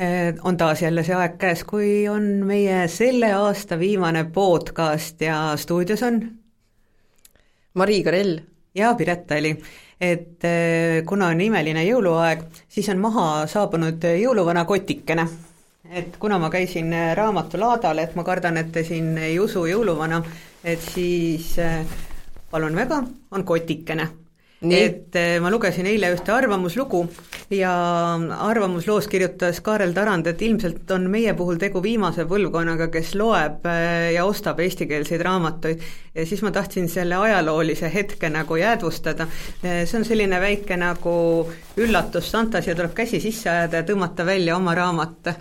Eh, on taas jälle see aeg käes, kui on meie selle aasta viimane podcast ja stuudios on Mari Karell ja Piret Tali. et eh, kuna on imeline jõuluaeg, siis on maha saabunud jõuluvana kotikene. et kuna ma käisin raamatulaadal, et ma kardan, et te siin ei usu jõuluvana, et siis eh, palun väga, on kotikene et eh, ma lugesin eile ühte arvamuslugu ja arvamusloos kirjutas Kaarel Tarand, et ilmselt on meie puhul tegu viimase põlvkonnaga, kes loeb eh, ja ostab eestikeelseid raamatuid. ja siis ma tahtsin selle ajaloolise hetke nagu jäädvustada. Eh, see on selline väike nagu üllatus Santas ja tuleb käsi sisse ajada ja tõmmata välja oma raamat.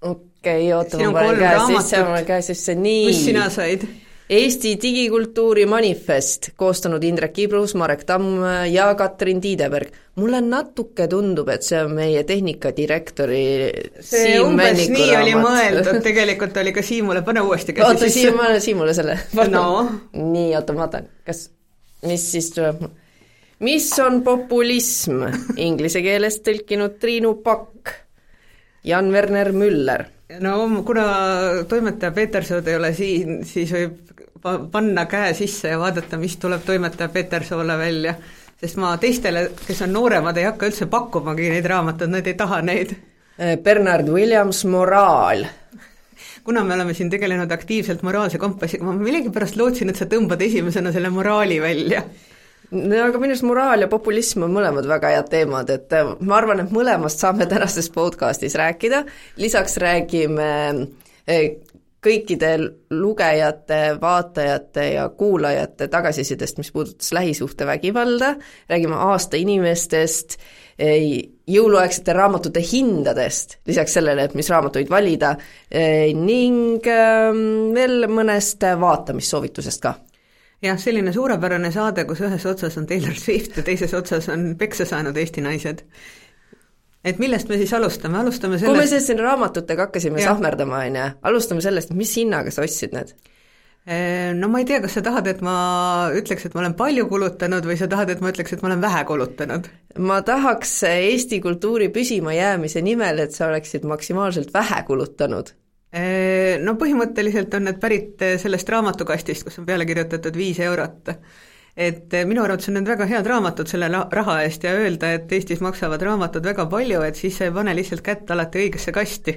okei okay,, oota, ma panen käe sisse, ma panen käe sisse, nii. mis sina said? Eesti digikultuuri manifest, koostanud Indrek Ibrus, Marek Tamm ja Katrin Tiideberg. mulle natuke tundub, et see on meie tehnikadirektori see Siim umbes Venniku nii raamat. oli mõeldud, tegelikult oli ka Siimule, pane uuesti käsi oota, Siim, ma annan Siimule selle. no. nii, oota, ma vaatan, kas, mis siis tuleb? mis on populism? Inglise keeles tõlkinud Triinu Pakk, Jan Werner Müller no kuna toimetaja Petersood ei ole siin, siis võib panna käe sisse ja vaadata, mis tuleb toimetaja Petersoole välja. sest ma teistele, kes on nooremad, ei hakka üldse pakkumagi neid raamatuid, nad ei taha neid. Eh, Bernard Williams Moraal kuna me oleme siin tegelenud aktiivselt moraalse kompassiga, ma millegipärast lootsin, et sa tõmbad esimesena selle moraali välja no aga minu arust moraal ja populism on mõlemad väga head teemad, et eh, ma arvan, et mõlemast saame tänases podcastis rääkida, lisaks räägime eh, kõikide lugejate, vaatajate ja kuulajate tagasisidest, mis puudutas lähisuhtevägivalda, räägime aasta inimestest, jõuluaegsete raamatute hindadest, lisaks sellele, et mis raamatuid valida, ning ehm, veel mõnest vaatamissoovitusest ka jah, selline suurepärane saade, kus ühes otsas on Taylor Swift ja teises otsas on peksa saanud Eesti naised et millest me siis alustame, alustame sellest kui me siis siin raamatutega hakkasime ja. sahmerdama, on ju, alustame sellest, mis hinnaga sa ostsid need? No ma ei tea, kas sa tahad, et ma ütleks, et ma olen palju kulutanud või sa tahad, et ma ütleks, et ma olen vähe kulutanud? ma tahaks Eesti kultuuri püsimajäämise nimel, et sa oleksid maksimaalselt vähe kulutanud. No põhimõtteliselt on need pärit sellest raamatukastist, kus on peale kirjutatud viis eurot et minu arvates on need väga head raamatud selle raha eest ja öelda, et Eestis maksavad raamatud väga palju, et siis sa ei pane lihtsalt kätt alati õigesse kasti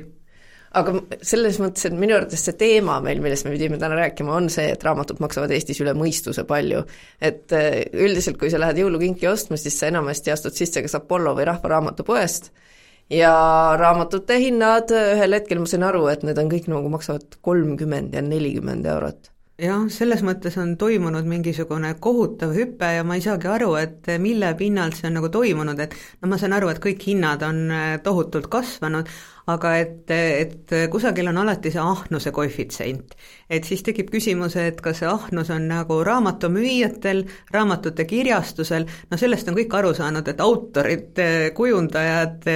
aga selles mõttes, et minu arvates see teema meil, millest me pidime täna rääkima, on see, et raamatud maksavad Eestis üle mõistuse palju. et üldiselt, kui sa lähed jõulukinki ostma, siis sa enamasti astud sisse kas Apollo või Rahva Raamatupoest ja raamatute hinnad, ühel hetkel ma sain aru, et need on kõik nagu maksavad kolmkümmend ja nelikümmend eurot. Jah, selles mõttes on toimunud mingisugune kohutav hüpe ja ma ei saagi aru, et mille pinnalt see on nagu toimunud, et no ma saan aru, et kõik hinnad on äh, tohutult kasvanud, aga et, et kusagil on alati see ahnuse koefitsient. et siis tekib küsimus, et kas see ahnus on nagu raamatumüüjatel, raamatute kirjastusel, no sellest on kõik aru saanud, et autorid, kujundajad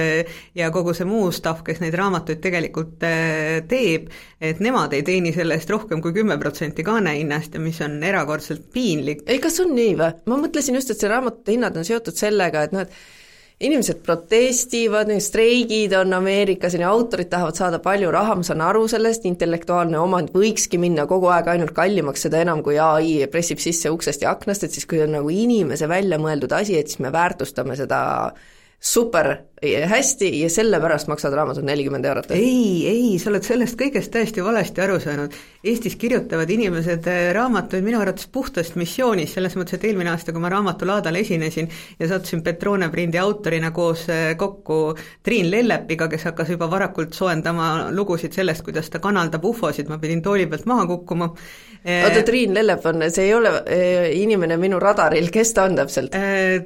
ja kogu see muu stuff, kes neid raamatuid tegelikult eh, teeb, et nemad ei teeni selle eest rohkem kui kümme protsenti kaanehinnast ja mis on erakordselt piinlik. ei, kas on nii või? ma mõtlesin just, et see raamatute hinnad on seotud sellega, et noh, et inimesed protestivad, streigid on Ameerikas, on ju, autorid tahavad saada palju raha, ma saan aru sellest, intellektuaalne omand võikski minna kogu aeg ainult kallimaks, seda enam, kui ai pressib sisse uksest ja aknast, et siis kui on nagu inimese välja mõeldud asi, et siis me väärtustame seda super hästi ja sellepärast maksavad raamatud nelikümmend eurot. ei, ei, sa oled sellest kõigest täiesti valesti aru saanud. Eestis kirjutavad inimesed äh, raamatuid minu arvates puhtast missioonist, selles mõttes, et eelmine aasta, kui ma raamatulaadal esinesin ja sattusin Petrone prindi autorina koos äh, kokku Triin Lellepiga, kes hakkas juba varakult soojendama lugusid sellest, kuidas ta kanaldab ufosid, ma pidin tooli pealt maha kukkuma. Äh, oota, Triin Lellep on, see ei ole inimene minu radaril, kes ta on täpselt?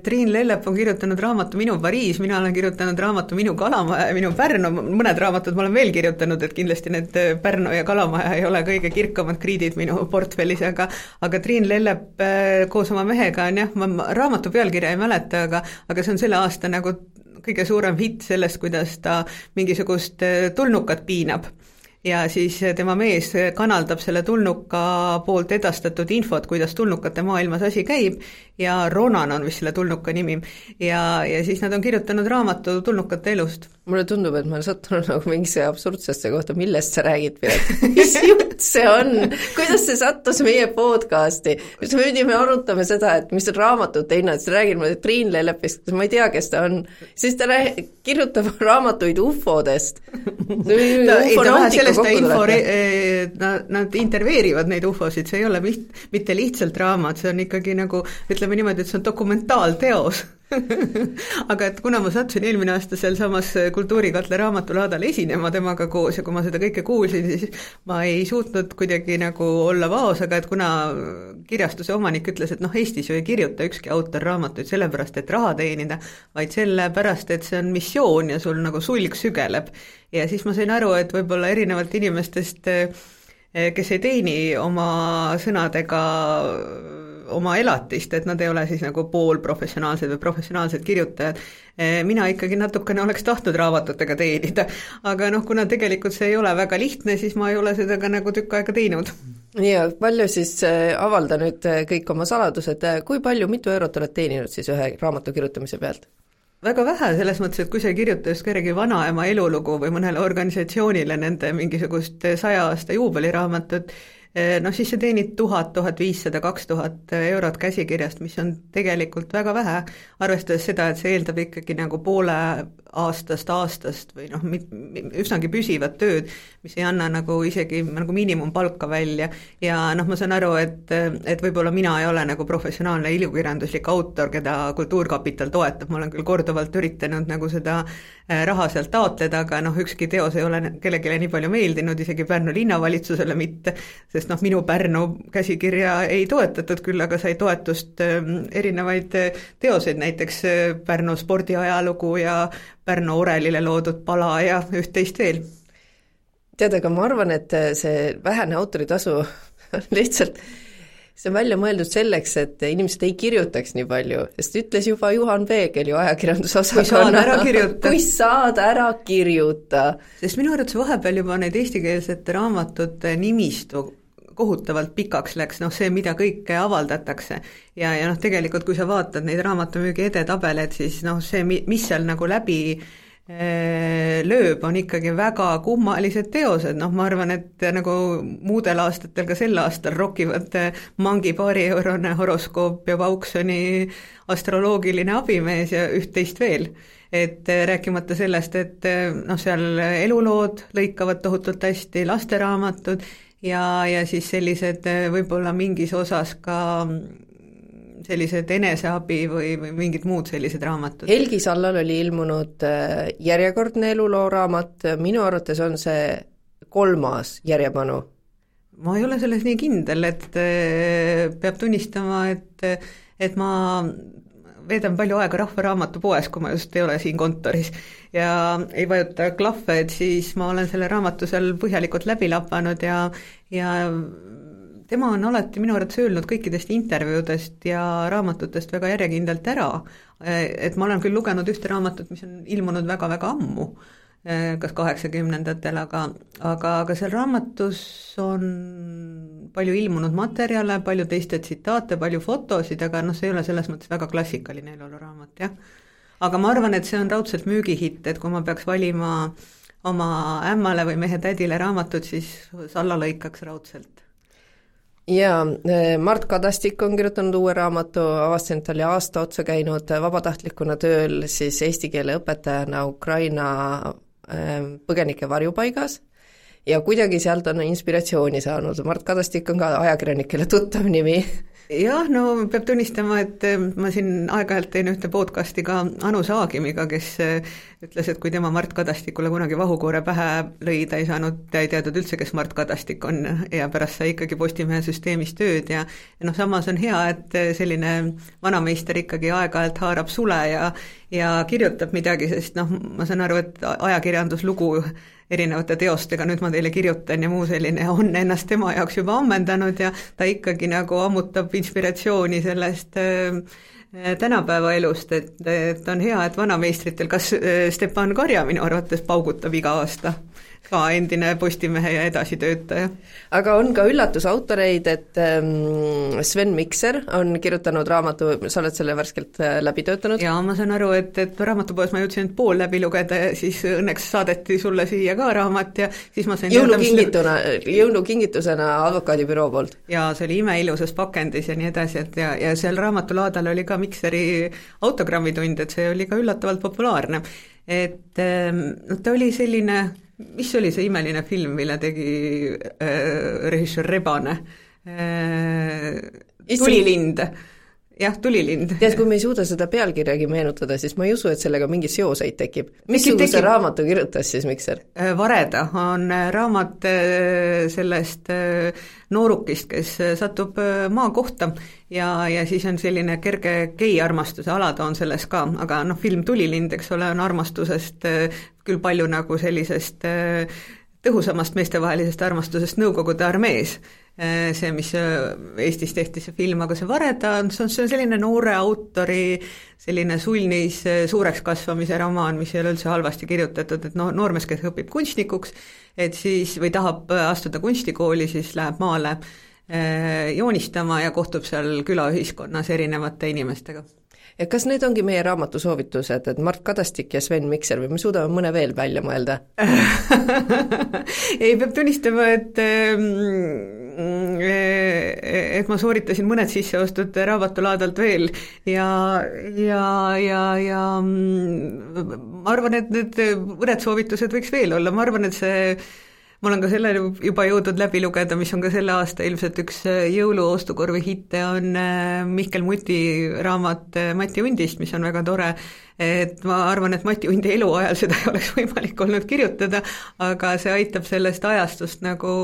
Triin Lellep on kirjutanud raamatu Minu Pariis, mina olen kirjutanud kirjutanud raamatu Minu kalamaja ja Minu Pärnu, mõned raamatud ma olen veel kirjutanud, et kindlasti need äh, Pärnu ja Kalamaja ei ole kõige kirkamad kriidid minu portfellis, aga aga Triin Lellep äh, koos oma mehega on jah, ma raamatu pealkirja ei mäleta, aga aga see on selle aasta nagu kõige suurem hitt sellest, kuidas ta mingisugust äh, tulnukat piinab. Ja siis tema mees kanaldab selle tulnuka poolt edastatud infot, kuidas tulnukate maailmas asi käib ja Ronan on vist selle tulnuka nimi. ja, ja siis nad on kirjutanud raamatu tulnukate elust mulle tundub, et ma olen sattunud nagu mingisse absurdsesse kohta, millest sa räägid, Piret? mis jutt see on? kuidas see sattus meie podcasti? siis me pidime arutama seda, et mis raamatute hinnad, siis räägin ma Triin Lellepist, ma ei tea, kes ta on. siis ta rää-, kirjutab raamatuid ufodest. sellest ta info, nad, nad intervjueerivad neid ufosid, see ei ole mitte lihtsalt raamat, see on ikkagi nagu ütleme niimoodi, et see on dokumentaalteos aga et kuna ma sattusin eelmine aasta sealsamas Kultuurikatla raamatulaadal esinema temaga koos ja kui ma seda kõike kuulsin, siis ma ei suutnud kuidagi nagu olla vaos, aga et kuna kirjastuse omanik ütles, et noh, Eestis ju ei kirjuta ükski autor raamatuid sellepärast, et raha teenida, vaid sellepärast, et see on missioon ja sul nagu sulg sügeleb. ja siis ma sain aru, et võib-olla erinevalt inimestest kes ei teeni oma sõnadega oma elatist, et nad ei ole siis nagu poolprofessionaalsed või professionaalsed kirjutajad. Eh, mina ikkagi natukene oleks tahtnud raamatutega teenida, aga noh, kuna tegelikult see ei ole väga lihtne, siis ma ei ole seda ka nagu tükk aega teinud. ja palju siis eh, avalda nüüd eh, kõik oma saladused, kui palju, mitu eurot oled teeninud siis ühe raamatu kirjutamise pealt? väga vähe, selles mõttes, et kui sa ei kirjuta just kellegi vanaema elulugu või mõnele organisatsioonile nende mingisugust saja aasta juubeliraamatut, noh, siis sa teenid tuhat, tuhat viissada, kaks tuhat eurot käsikirjast, mis on tegelikult väga vähe, arvestades seda, et see eeldab ikkagi nagu poole aastast, aastast või noh, üsnagi püsivat tööd, mis ei anna nagu isegi nagu miinimumpalka välja. Ja noh, ma saan aru, et, et võib-olla mina ei ole nagu professionaalne ilukirjanduslik autor, keda Kultuurkapital toetab, ma olen küll korduvalt üritanud nagu seda äh, raha sealt taotleda, aga noh, ükski teos ei ole kellelegi nii palju meeldinud, isegi Pärnu linnavalitsusele mitte, sest noh, minu Pärnu käsikirja ei toetatud, küll aga sai toetust ähm, erinevaid äh, teoseid, näiteks äh, Pärnu spordiajalugu ja Pärnu orelile loodud pala ja üht-teist veel. tead, aga ma arvan, et see vähene autoritasu on lihtsalt see on välja mõeldud selleks, et inimesed ei kirjutaks nii palju, sest ütles juba Juhan Veegel ju ajakirjandusosakonna kui saad, ära kirjuta. sest minu arvates vahepeal juba need eestikeelsete raamatute nimistu kohutavalt pikaks läks, noh see, mida kõike avaldatakse. ja, ja noh, tegelikult kui sa vaatad neid raamatumüügi edetabeleid, siis noh, see, mis seal nagu läbi äh, lööb, on ikkagi väga kummalised teosed, noh ma arvan, et nagu muudel aastatel ka sel aastal rokivad äh, Mangi paarieurone horoskoop ja Vauksoni astroloogiline abimees ja üht-teist veel. Et äh, rääkimata sellest, et noh, seal elulood lõikavad tohutult hästi, lasteraamatud ja, ja siis sellised äh, võib-olla mingis osas ka sellised eneseabi või, või mingid muud sellised raamatud. Helgi Sallal oli ilmunud äh, järjekordne elulooraamat, minu arvates on see kolmas järjepanu. ma ei ole selles nii kindel, et äh, peab tunnistama, et et ma veedan palju aega Rahva Raamatupoes, kui ma just ei ole siin kontoris ja ei vajuta klahve, et siis ma olen selle raamatu seal põhjalikult läbi lapanud ja, ja tema on alati minu arvates öelnud kõikidest intervjuudest ja raamatutest väga järjekindlalt ära, et ma olen küll lugenud ühte raamatut, mis on ilmunud väga-väga ammu Eh, kas kaheksakümnendatel, aga, aga, aga seal raamatus on palju ilmunud materjale, palju teiste tsitaate, palju fotosid, aga noh, see ei ole selles mõttes väga klassikaline eluluraamat, jah. aga ma arvan, et see on raudselt müügihitt, et kui ma peaks valima oma ämmale või mehe-tädile raamatut, siis Salla lõikaks raudselt jaa, eh, Mart Kadastik on kirjutanud uue raamatu, avastasin, et ta oli aasta otsa käinud vabatahtlikuna tööl siis eesti keele õpetajana Ukraina Ähm, põgenike varjupaigas. Ja kuidagi sealt on inspiratsiooni saanud, Mart Kadastik on ka ajakirjanikele tuttav nimi jah, no peab tunnistama, et eh, ma siin aeg-ajalt teen ühte podcast'i ka Anu Saagimiga, kes eh, ütles, et kui tema Mart Kadastikule kunagi vahukoore pähe lõi, ta ei saanud, ta ei teadnud üldse, kes Mart Kadastik on ja pärast sai ikkagi Postimehe süsteemis tööd ja noh, samas on hea, et eh, selline vanameister ikkagi aeg-ajalt haarab sule ja ja kirjutab midagi, sest noh, ma saan aru, et ajakirjanduslugu erinevate teostega, nüüd ma teile kirjutan ja muu selline, on ennast tema jaoks juba ammendanud ja ta ikkagi nagu ammutab inspiratsiooni sellest äh, tänapäeva elust, et, et on hea, et vanameistritel, kas äh, Stepan Karja minu arvates paugutab iga aasta ka endine Postimehe ja edasitöötaja. aga on ka üllatusautoreid, et ähm, Sven Mikser on kirjutanud raamatu, sa oled selle värskelt äh, läbi töötanud? jaa, ma saan aru, et, et raamatupoes ma jõudsin ainult pool läbi lugeda ja siis õnneks saadeti sulle siia ka raamat ja siis ma sain jõulukingituna, jõulukingitusena advokaadibüroo poolt? jaa, see oli imeilusas pakendis ja nii edasi, et ja, ja seal raamatulaadal oli ka Mikseri autogrammitund, et see oli ka üllatavalt populaarne. et noh, ta oli selline mis oli see imeline film, mille tegi äh, režissöör Rebane äh,? tulilind jah, tulilind. tead, kui me ei suuda seda pealkirjagi meenutada, siis ma ei usu, et sellega mingeid seoseid tekib. missuguse tekib... raamatu kirjutas siis Mikser? Äh, Vareda on äh, raamat äh, sellest noorukist, kes satub maakohta ja, ja siis on selline kerge gei-armastuse alatoon selles ka, aga noh, film Tulilind, eks ole, on armastusest küll palju nagu sellisest tõhusamast meestevahelisest armastusest Nõukogude armees. Äh, see, mis äh, Eestis tehti, see film, aga see Vareda on, see on, selline noore autori selline sulnis äh, suureks kasvamise romaan, mis ei ole üldse halvasti kirjutatud, et no noormees, kes õpib kunstnikuks, et siis, või tahab astuda kunstikooli, siis läheb maale joonistama ja kohtub seal külaühiskonnas erinevate inimestega ja kas need ongi meie raamatu soovitused, et Mart Kadastik ja Sven Mikser või me suudame mõne veel välja mõelda? Ei, peab tunnistama, et ähm, et ma sooritasin mõned sisseostud raamatulaadalt veel ja, ja, ja, ja mm, ma arvan, et need mõned soovitused võiks veel olla, ma arvan, et see ma olen ka selle juba jõudnud läbi lugeda, mis on ka selle aasta ilmselt üks äh, jõuluostukorvi hitte, on äh, Mihkel Muti raamat äh, Mati hundist, mis on väga tore, et ma arvan, et Mati Hundi eluajal seda ei oleks võimalik olnud kirjutada, aga see aitab sellest ajastust nagu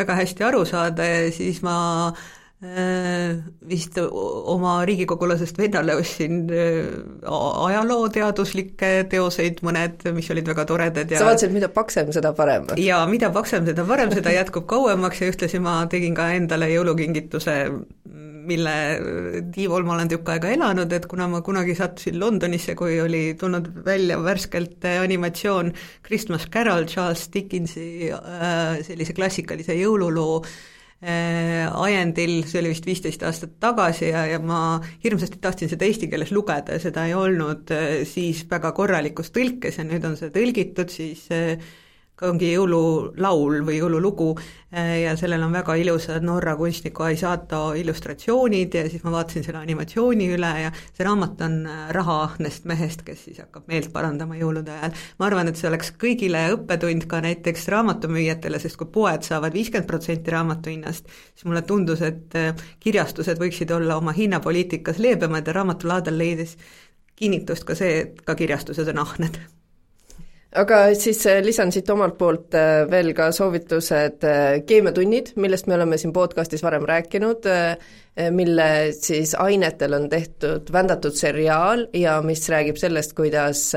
väga hästi aru saada ja siis ma Äh, vist oma riigikogulasest vennale ostsin äh, ajalooteaduslikke teoseid, mõned, mis olid väga toredad ja sa vaatasid, mida paksem, seda parem? jaa, mida paksem, seda parem, seda jätkub kauemaks ja ühtlasi ma tegin ka endale jõulukingituse, mille tiivol ma olen tükk aega elanud, et kuna ma kunagi sattusin Londonisse, kui oli tulnud välja värskelt animatsioon Christmas Carol, Charles Dickensi äh, sellise klassikalise jõululoo Äh, ajendil, see oli vist viisteist aastat tagasi ja, ja ma hirmsasti tahtsin seda eesti keeles lugeda ja seda ei olnud äh, siis väga korralikus tõlkes ja nüüd on see tõlgitud siis äh, ongi jõululaul või jõululugu eh, ja sellel on väga ilusad Norra kunstniku Aisato illustratsioonid ja siis ma vaatasin selle animatsiooni üle ja see raamat on eh, raha ahnest mehest, kes siis hakkab meelt parandama jõulude ajal. ma arvan, et see oleks kõigile õppetund ka näiteks raamatumüüjatele, sest kui poed saavad viiskümmend protsenti raamatu hinnast, siis mulle tundus, et eh, kirjastused võiksid olla oma hinnapoliitikas leebemad ja raamatulaadal leidis kinnitust ka see, et ka kirjastused on ahned aga siis äh, lisan siit omalt poolt äh, veel ka soovitused äh, keemiatunnid, millest me oleme siin podcastis varem rääkinud, mille siis ainetel on tehtud vändatud seriaal ja mis räägib sellest, kuidas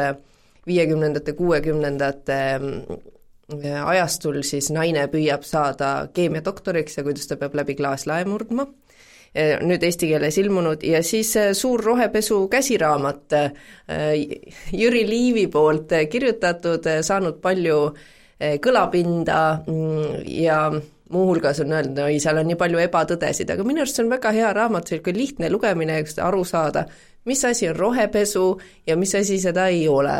viiekümnendate, kuuekümnendate ajastul siis naine püüab saada keemiadoktoriks ja kuidas ta peab läbi klaaslae murdma nüüd eesti keeles ilmunud ja siis eh, suur rohepesu käsiraamat eh, Jüri Liivi poolt kirjutatud, saanud palju kõlapinda mm, ja muuhulgas on öeldud, oi, seal on nii palju ebatõdesid, aga minu arust see on väga hea raamat, niisugune lihtne lugemine, aru saada, mis asi on rohepesu ja mis asi seda ei ole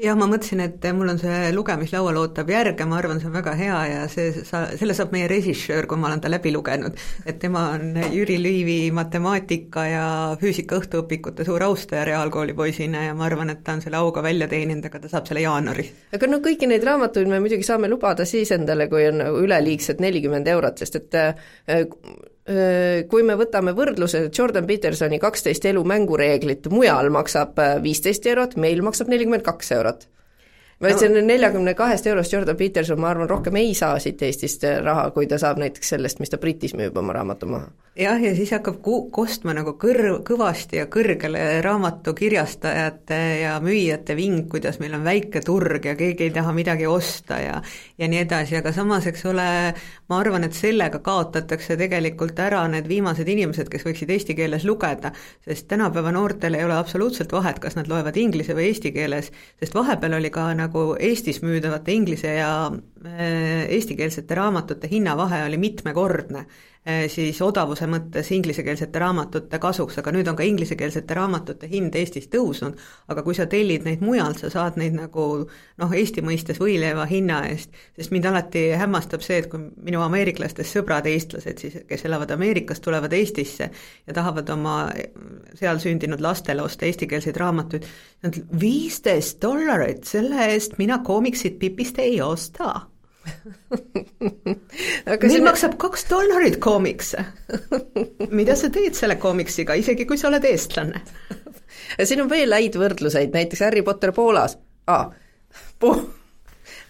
jah, ma mõtlesin, et mul on see lugemislaual ootab järg ja ma arvan, see on väga hea ja see, sa, selle saab meie režissöör, kui ma olen ta läbi lugenud. et tema on Jüri Liivi matemaatika ja füüsika õhtuõpikute suur austaja reaalkooli poisina ja ma arvan, et ta on selle auga välja teeninud, aga ta saab selle jaanuaris. aga no kõiki neid raamatuid me muidugi saame lubada siis endale, kui on üleliigsed nelikümmend eurot, sest et äh, kui me võtame võrdluse, Jordan Petersoni kaksteist elu mängureeglit mujal maksab äh, viisteist eurot, meil maksab nelikümmend kaks eurot vaid no. see neljakümne kahest eurost Jordan Peterson, ma arvan, rohkem ei saa siit Eestist raha, kui ta saab näiteks sellest, mis ta Britis müüb oma raamatu maha. jah, ja siis hakkab ku-, kostma nagu kõr-, kõvasti ja kõrgele raamatukirjastajate ja müüjate ving, kuidas meil on väike turg ja keegi ei taha midagi osta ja ja nii edasi, aga samas, eks ole, ma arvan, et sellega kaotatakse tegelikult ära need viimased inimesed, kes võiksid eesti keeles lugeda, sest tänapäeva noortel ei ole absoluutselt vahet, kas nad loevad inglise või eesti keeles, sest vahepeal oli ka nagu nagu Eestis müüdavate inglise ja eestikeelsete raamatute hinnavahe oli mitmekordne siis odavuse mõttes inglisekeelsete raamatute kasuks, aga nüüd on ka inglisekeelsete raamatute hind Eestis tõusnud, aga kui sa tellid neid mujalt, sa saad neid nagu noh, Eesti mõistes võileiva hinna eest, sest mind alati hämmastab see, et kui minu ameeriklastest sõbrad, eestlased siis, kes elavad Ameerikas, tulevad Eestisse ja tahavad oma seal sündinud lastele osta eestikeelseid raamatuid, nad viisteist dollarit, selle eest mina koomiksit Pipist ei osta aga Neil see... maksab kaks dollarit koomiks. Mida sa teed selle koomiksiga, isegi kui sa oled eestlane? Siin on veel häid võrdluseid, näiteks Harry Potter Poolas. Ah,, po-,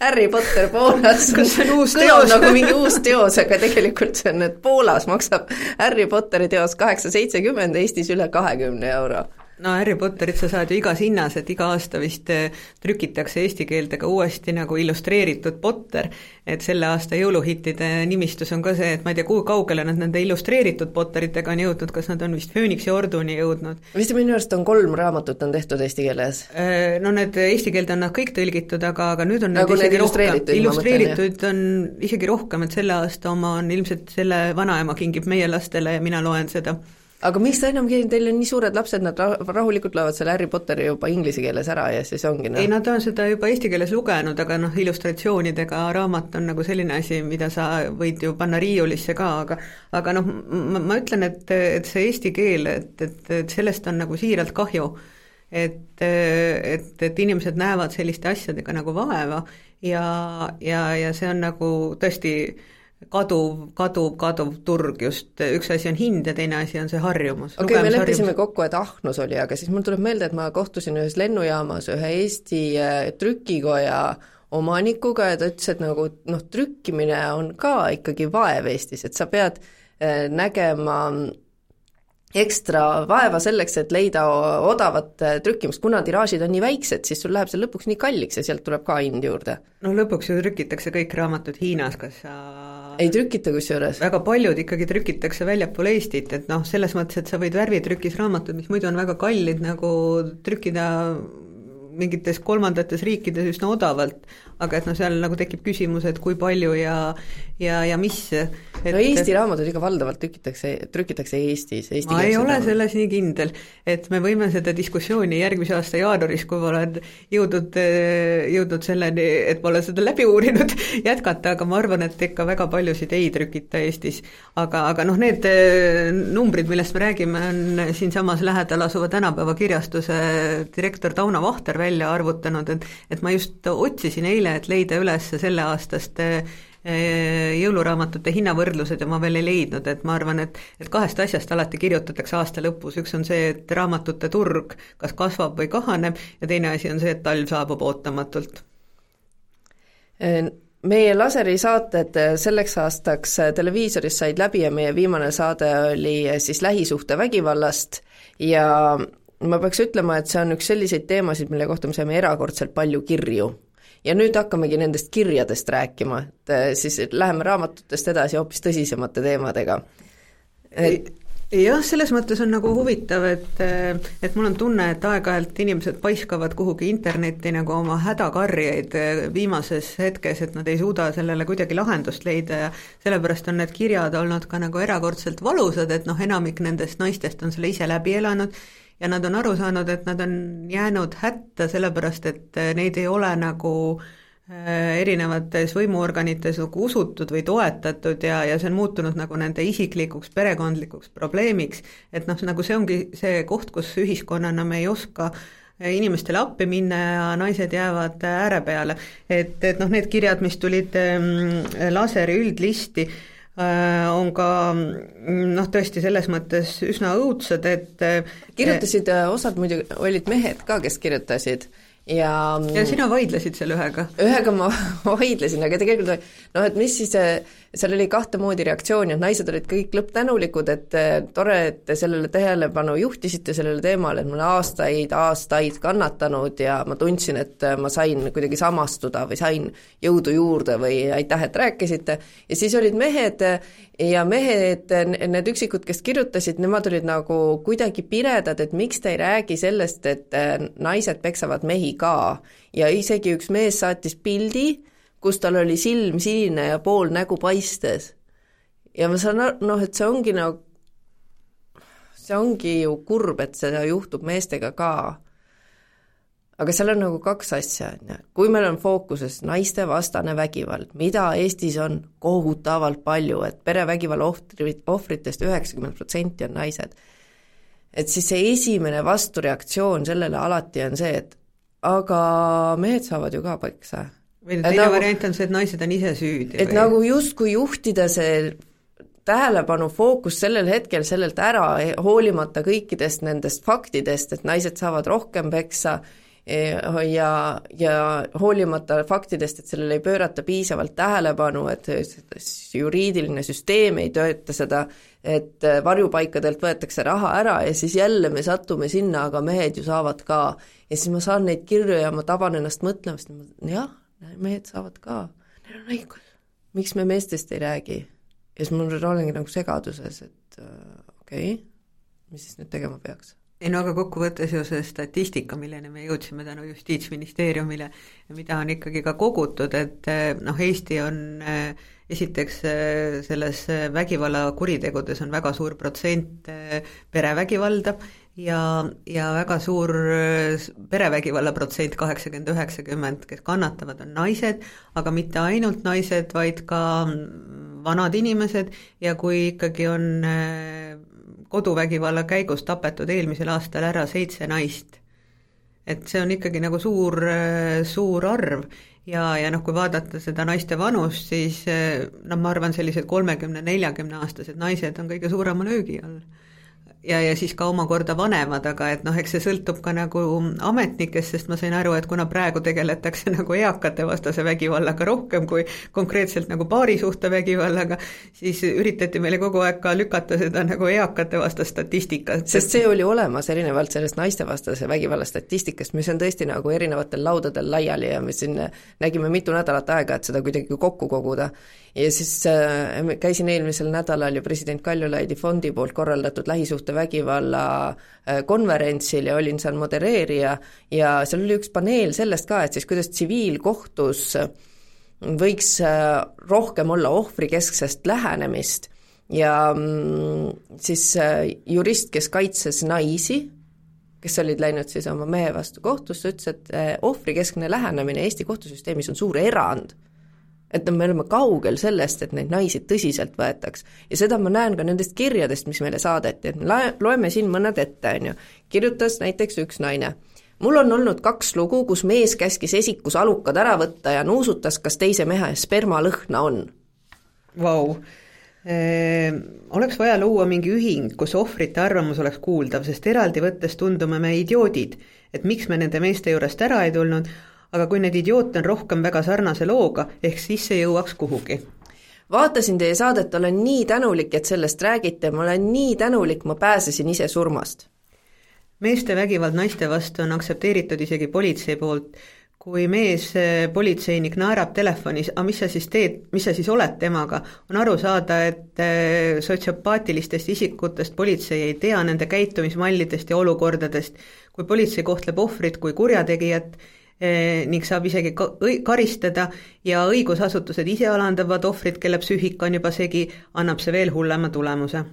Harry Potter Poolas. Kas see on uus teos? nagu mingi uus teos, aga tegelikult see on, et Poolas maksab Harry Potteri teos kaheksa seitsekümmend, Eestis üle kahekümne euro no Harry Potterit sa saad ju igas hinnas, et iga aasta vist eh, trükitakse eesti keeldega uuesti nagu illustreeritud Potter, et selle aasta jõuluhittide nimistus on ka see, et ma ei tea, kui kaugele nad nende illustreeritud Potteritega on jõudnud, kas nad on vist Phoenixi orduni jõudnud? vist minu arust on kolm raamatut on tehtud eesti keeles. Eh, no need eesti keelde on nad kõik tõlgitud, aga, aga nüüd on nagu need rohkem, illustreeritud on isegi rohkem, et selle aasta oma on ilmselt selle vanaema kingib meie lastele ja mina loen seda aga miks ta enam, teil on nii suured lapsed, nad rahulikult loevad selle Harry Potteri juba inglise keeles ära ja siis ongi noh. Ei, nad on seda juba eesti keeles lugenud, aga noh, illustratsioonidega raamat on nagu selline asi, mida sa võid ju panna riiulisse ka, aga aga noh, ma, ma ütlen, et, et see eesti keel, et, et, et sellest on nagu siiralt kahju, et, et, et inimesed näevad selliste asjadega nagu vaeva ja, ja, ja see on nagu tõesti kaduv, kaduv, kaduv turg just, üks asi on hind ja teine asi on see harjumus. okei okay,, me leppisime kokku, et ahnus oli, aga siis mul tuleb meelde, et ma kohtusin ühes lennujaamas ühe Eesti äh, trükikoja omanikuga ja ta ütles, et nagu noh, trükkimine on ka ikkagi vaev Eestis, et sa pead äh, nägema ekstra vaeva selleks, et leida odavat äh, trükkimist, kuna tiraažid on nii väiksed, siis sul läheb see lõpuks nii kalliks ja sealt tuleb ka hind juurde. no lõpuks ju trükitakse kõik raamatud Hiinas, kas sa ei trükita kusjuures? väga paljud ikkagi trükitakse väljapool Eestit, et noh, selles mõttes, et sa võid värvitrükis raamatud, mis muidu on väga kallid, nagu trükkida mingites kolmandates riikides üsna odavalt, aga et noh, seal nagu tekib küsimus, et kui palju ja ja, ja mis et no Eesti raamatud ikka valdavalt trükitakse, trükitakse Eestis, eesti ma ei ole selles nii kindel, et me võime seda diskussiooni järgmise aasta jaanuaris, kui ma olen jõudnud, jõudnud selleni, et ma olen seda läbi uurinud, jätkata, aga ma arvan, et ikka väga paljusid ei trükita Eestis. aga, aga noh, need numbrid, millest me räägime, on siinsamas lähedal asuva tänapäeva kirjastuse direktor Tauno Vahter välja arvutanud, et et ma just otsisin eile, et leida üles selleaastaste eh, jõuluraamatute hinnavõrdlused ja ma veel ei leidnud, et ma arvan, et et kahest asjast alati kirjutatakse aasta lõpus, üks on see, et raamatute turg kas kasvab või kahaneb ja teine asi on see, et talv saabub ootamatult. meie laseri saated selleks aastaks televiisoris said läbi ja meie viimane saade oli siis lähisuhtevägivallast ja ma peaks ütlema, et see on üks selliseid teemasid, mille kohta me saime erakordselt palju kirju. Ja nüüd hakkamegi nendest kirjadest rääkima, et äh, siis läheme raamatutest edasi hoopis tõsisemate teemadega. et jah, selles mõttes on nagu huvitav, et, äh, et mul on tunne, et aeg-ajalt inimesed paiskavad kuhugi internetti nagu oma hädakarjeid äh, viimases hetkes, et nad ei suuda sellele kuidagi lahendust leida ja sellepärast on need kirjad olnud ka nagu erakordselt valusad, et noh, enamik nendest naistest on selle ise läbi elanud ja nad on aru saanud, et nad on jäänud hätta sellepärast, et äh, neid ei ole nagu äh, erinevates võimuorganites nagu usutud või toetatud ja, ja see on muutunud nagu nende isiklikuks, perekondlikuks probleemiks, et noh, nagu see ongi see koht, kus ühiskonnana me ei oska äh, inimestele appi minna ja naised jäävad ääre peale. et, et noh, need kirjad, mis tulid ähm, laseri üldlisti, Äh, on ka mm, noh, tõesti selles mõttes üsna õudsed, et äh, kirjutasid, äh, osad muidugi olid mehed ka, kes kirjutasid ja ja sina vaidlesid seal ühega? ühega ma vaidlesin, aga tegelikult noh, et mis siis, seal oli kahte moodi reaktsiooni, et naised olid kõik lõpptänulikud, et tore, et te sellele tähelepanu juhtisite sellele teemale, et ma olen aastaid, aastaid kannatanud ja ma tundsin, et ma sain kuidagi samastuda või sain jõudu juurde või aitäh, et rääkisite, ja siis olid mehed ja mehed, need üksikud, kes kirjutasid, nemad olid nagu kuidagi piredad, et miks te ei räägi sellest, et naised peksavad mehi ka. Ja isegi üks mees saatis pildi, kus tal oli silm sinine ja pool nägu paistes. ja ma saan aru, noh, et see ongi nagu, see ongi ju kurb, et seda juhtub meestega ka aga seal on nagu kaks asja, on ju, kui meil on fookuses naistevastane vägivald, mida Eestis on kohutavalt palju, et perevägivalla ohvrit, ohvritest üheksakümmend protsenti on naised, et siis see esimene vastureaktsioon sellele alati on see, et aga mehed saavad ju ka peksa. Või teine nagu, variant on see, et naised on ise süüdi. et või? nagu justkui juhtida see tähelepanu fookus sellel hetkel sellelt ära, hoolimata kõikidest nendest faktidest, et naised saavad rohkem peksa ja, ja hoolimata faktidest, et sellele ei pöörata piisavalt tähelepanu, et juriidiline süsteem ei tööta seda, et varjupaikadelt võetakse raha ära ja siis jälle me satume sinna, aga mehed ju saavad ka. ja siis ma saan neid kirju ja ma taban ennast mõtlemast, jah, mehed saavad ka, neil on õigus. miks me meestest ei räägi? ja siis mul olengi nagu segaduses, et äh, okei okay,, mis siis nüüd tegema peaks ei no aga kokkuvõttes ju see statistika, milleni me jõudsime tänu Justiitsministeeriumile, mida on ikkagi ka kogutud, et eh, noh, Eesti on eh, esiteks selles vägivallakuritegudes on väga suur protsent perevägivalda ja, ja väga suur perevägivalla protsent, kaheksakümmend, üheksakümmend, kes kannatavad, on naised, aga mitte ainult naised, vaid ka mm, vanad inimesed ja kui ikkagi on koduvägivalla käigus tapetud eelmisel aastal ära seitse naist. et see on ikkagi nagu suur, suur arv ja, ja noh, kui vaadata seda naiste vanust, siis noh, ma arvan, sellised kolmekümne, neljakümne aastased naised on kõige suurema löögi all ja, ja siis ka omakorda vanemad, aga et noh, eks see sõltub ka nagu ametnikest, sest ma sain aru, et kuna praegu tegeletakse nagu eakate vastase vägivallaga rohkem kui konkreetselt nagu paarisuhtevägivallaga, siis üritati meile kogu aeg ka lükata seda nagu eakate vastast statistikat. sest see oli olemas, erinevalt sellest naistevastase vägivalla statistikast, mis on tõesti nagu erinevatel laudadel laiali ja me siin nägime mitu nädalat aega, et seda kuidagi kokku koguda ja siis äh, käisin eelmisel nädalal ju president Kaljulaidi fondi poolt korraldatud lähisuhtevägivalla äh, konverentsil ja olin seal modereerija ja seal oli üks paneel sellest ka, et siis kuidas tsiviilkohtus võiks äh, rohkem olla ohvrikesksest lähenemist ja mm, siis äh, jurist, kes kaitses naisi, kes olid läinud siis oma mehe vastu kohtusse, ütles, et ohvrikeskne lähenemine Eesti kohtusüsteemis on suur erand et me oleme kaugel sellest, et neid naisi tõsiselt võetaks. ja seda ma näen ka nendest kirjadest, mis meile saadeti, et me lae-, loeme siin mõned ette, on ju. kirjutas näiteks üks naine. mul on olnud kaks lugu, kus mees käskis esikus alukad ära võtta ja nuusutas, kas teise mehe spermalõhna on. Vau Eee, oleks vaja luua mingi ühing, kus ohvrite arvamus oleks kuuldav, sest eraldi võttes tundume me idioodid, et miks me nende meeste juurest ära ei tulnud, aga kui neid idioote on rohkem väga sarnase looga, ehk siis see jõuaks kuhugi. Vaatasin teie saadet, olen nii tänulik, et sellest räägite, ma olen nii tänulik, ma pääsesin ise surmast. meeste vägivald naiste vastu on aktsepteeritud isegi politsei poolt, kui mees, eh, politseinik naerab telefonis, aga mis sa siis teed, mis sa siis oled temaga, on aru saada, et eh, sotsiopaatilistest isikutest politsei ei tea nende käitumismallidest ja olukordadest, kui politsei kohtleb ohvrit kui kurjategijat, ning saab isegi karistada ja õigusasutused ise alandavad ohvrit, kelle psüühika on juba segi, annab see veel hullema tulemuse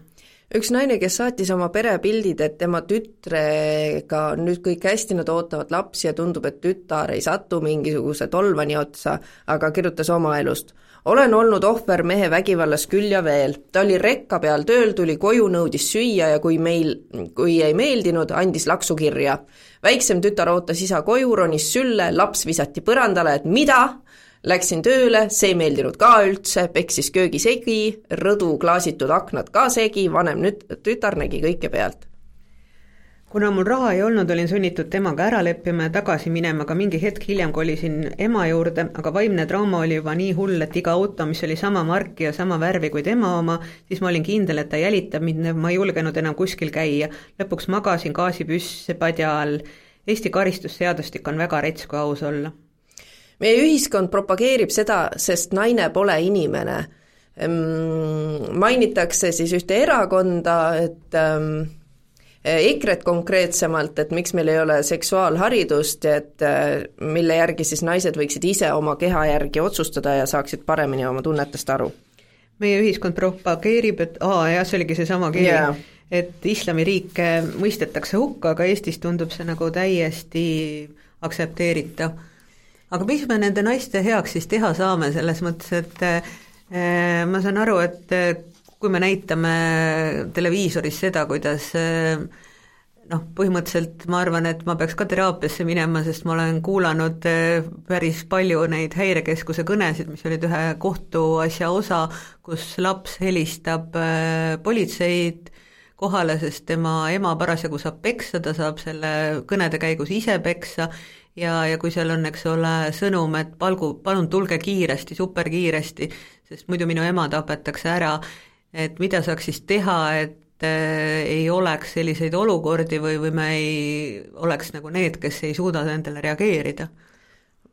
üks naine, kes saatis oma perepildid, et tema tütrega on nüüd kõik hästi, nad ootavad lapsi ja tundub, et tütar ei satu mingisuguse tolvani otsa, aga kirjutas oma elust. Olen olnud ohver mehe vägivallas küll ja veel. ta oli rekka peal tööl, tuli koju, nõudis süüa ja kui meil, kui ei meeldinud, andis laksu kirja väiksem tütar ootas isa koju, ronis sülle, laps visati põrandale, et mida? Läksin tööle, see ei meeldinud ka üldse, peksis köögi segi, rõdu klaasitud aknad ka segi, vanem nüüd tütar nägi kõike pealt kuna mul raha ei olnud, olin sunnitud temaga ära leppima ja tagasi minema, aga mingi hetk hiljem kolisin ema juurde, aga vaimne trauma oli juba nii hull, et iga auto, mis oli sama marki ja sama värvi kui tema oma, siis ma olin kindel, et ta jälitab mind, ma ei julgenud enam kuskil käia. lõpuks magasin gaasipüss padja all. Eesti karistusseadustik on väga rets, kui aus olla. meie ühiskond propageerib seda, sest naine pole inimene. mainitakse siis ühte erakonda, et ähm, EKRE-t konkreetsemalt, et miks meil ei ole seksuaalharidust, et mille järgi siis naised võiksid ise oma keha järgi otsustada ja saaksid paremini oma tunnetest aru? meie ühiskond propageerib, et aa jah, see oligi seesama kiri yeah., et islamiriike mõistetakse hukka, aga Eestis tundub see nagu täiesti aktsepteeritav. aga mis me nende naiste heaks siis teha saame, selles mõttes, et äh, ma saan aru, et kui me näitame televiisoris seda, kuidas äh, noh, põhimõtteliselt ma arvan, et ma peaks ka teraapiasse minema, sest ma olen kuulanud eh, päris palju neid häirekeskuse kõnesid, mis olid ühe kohtuasja osa, kus laps helistab eh, politseid kohale, sest tema ema parasjagu saab peksa, ta saab selle kõnede käigus ise peksa ja, ja kui seal on, eks ole, sõnum, et palgu, palun tulge kiiresti, superkiiresti, sest muidu minu ema tapetakse ära, et mida saaks siis teha, et Äh, ei oleks selliseid olukordi või, või me ei oleks nagu need, kes ei suuda nendele reageerida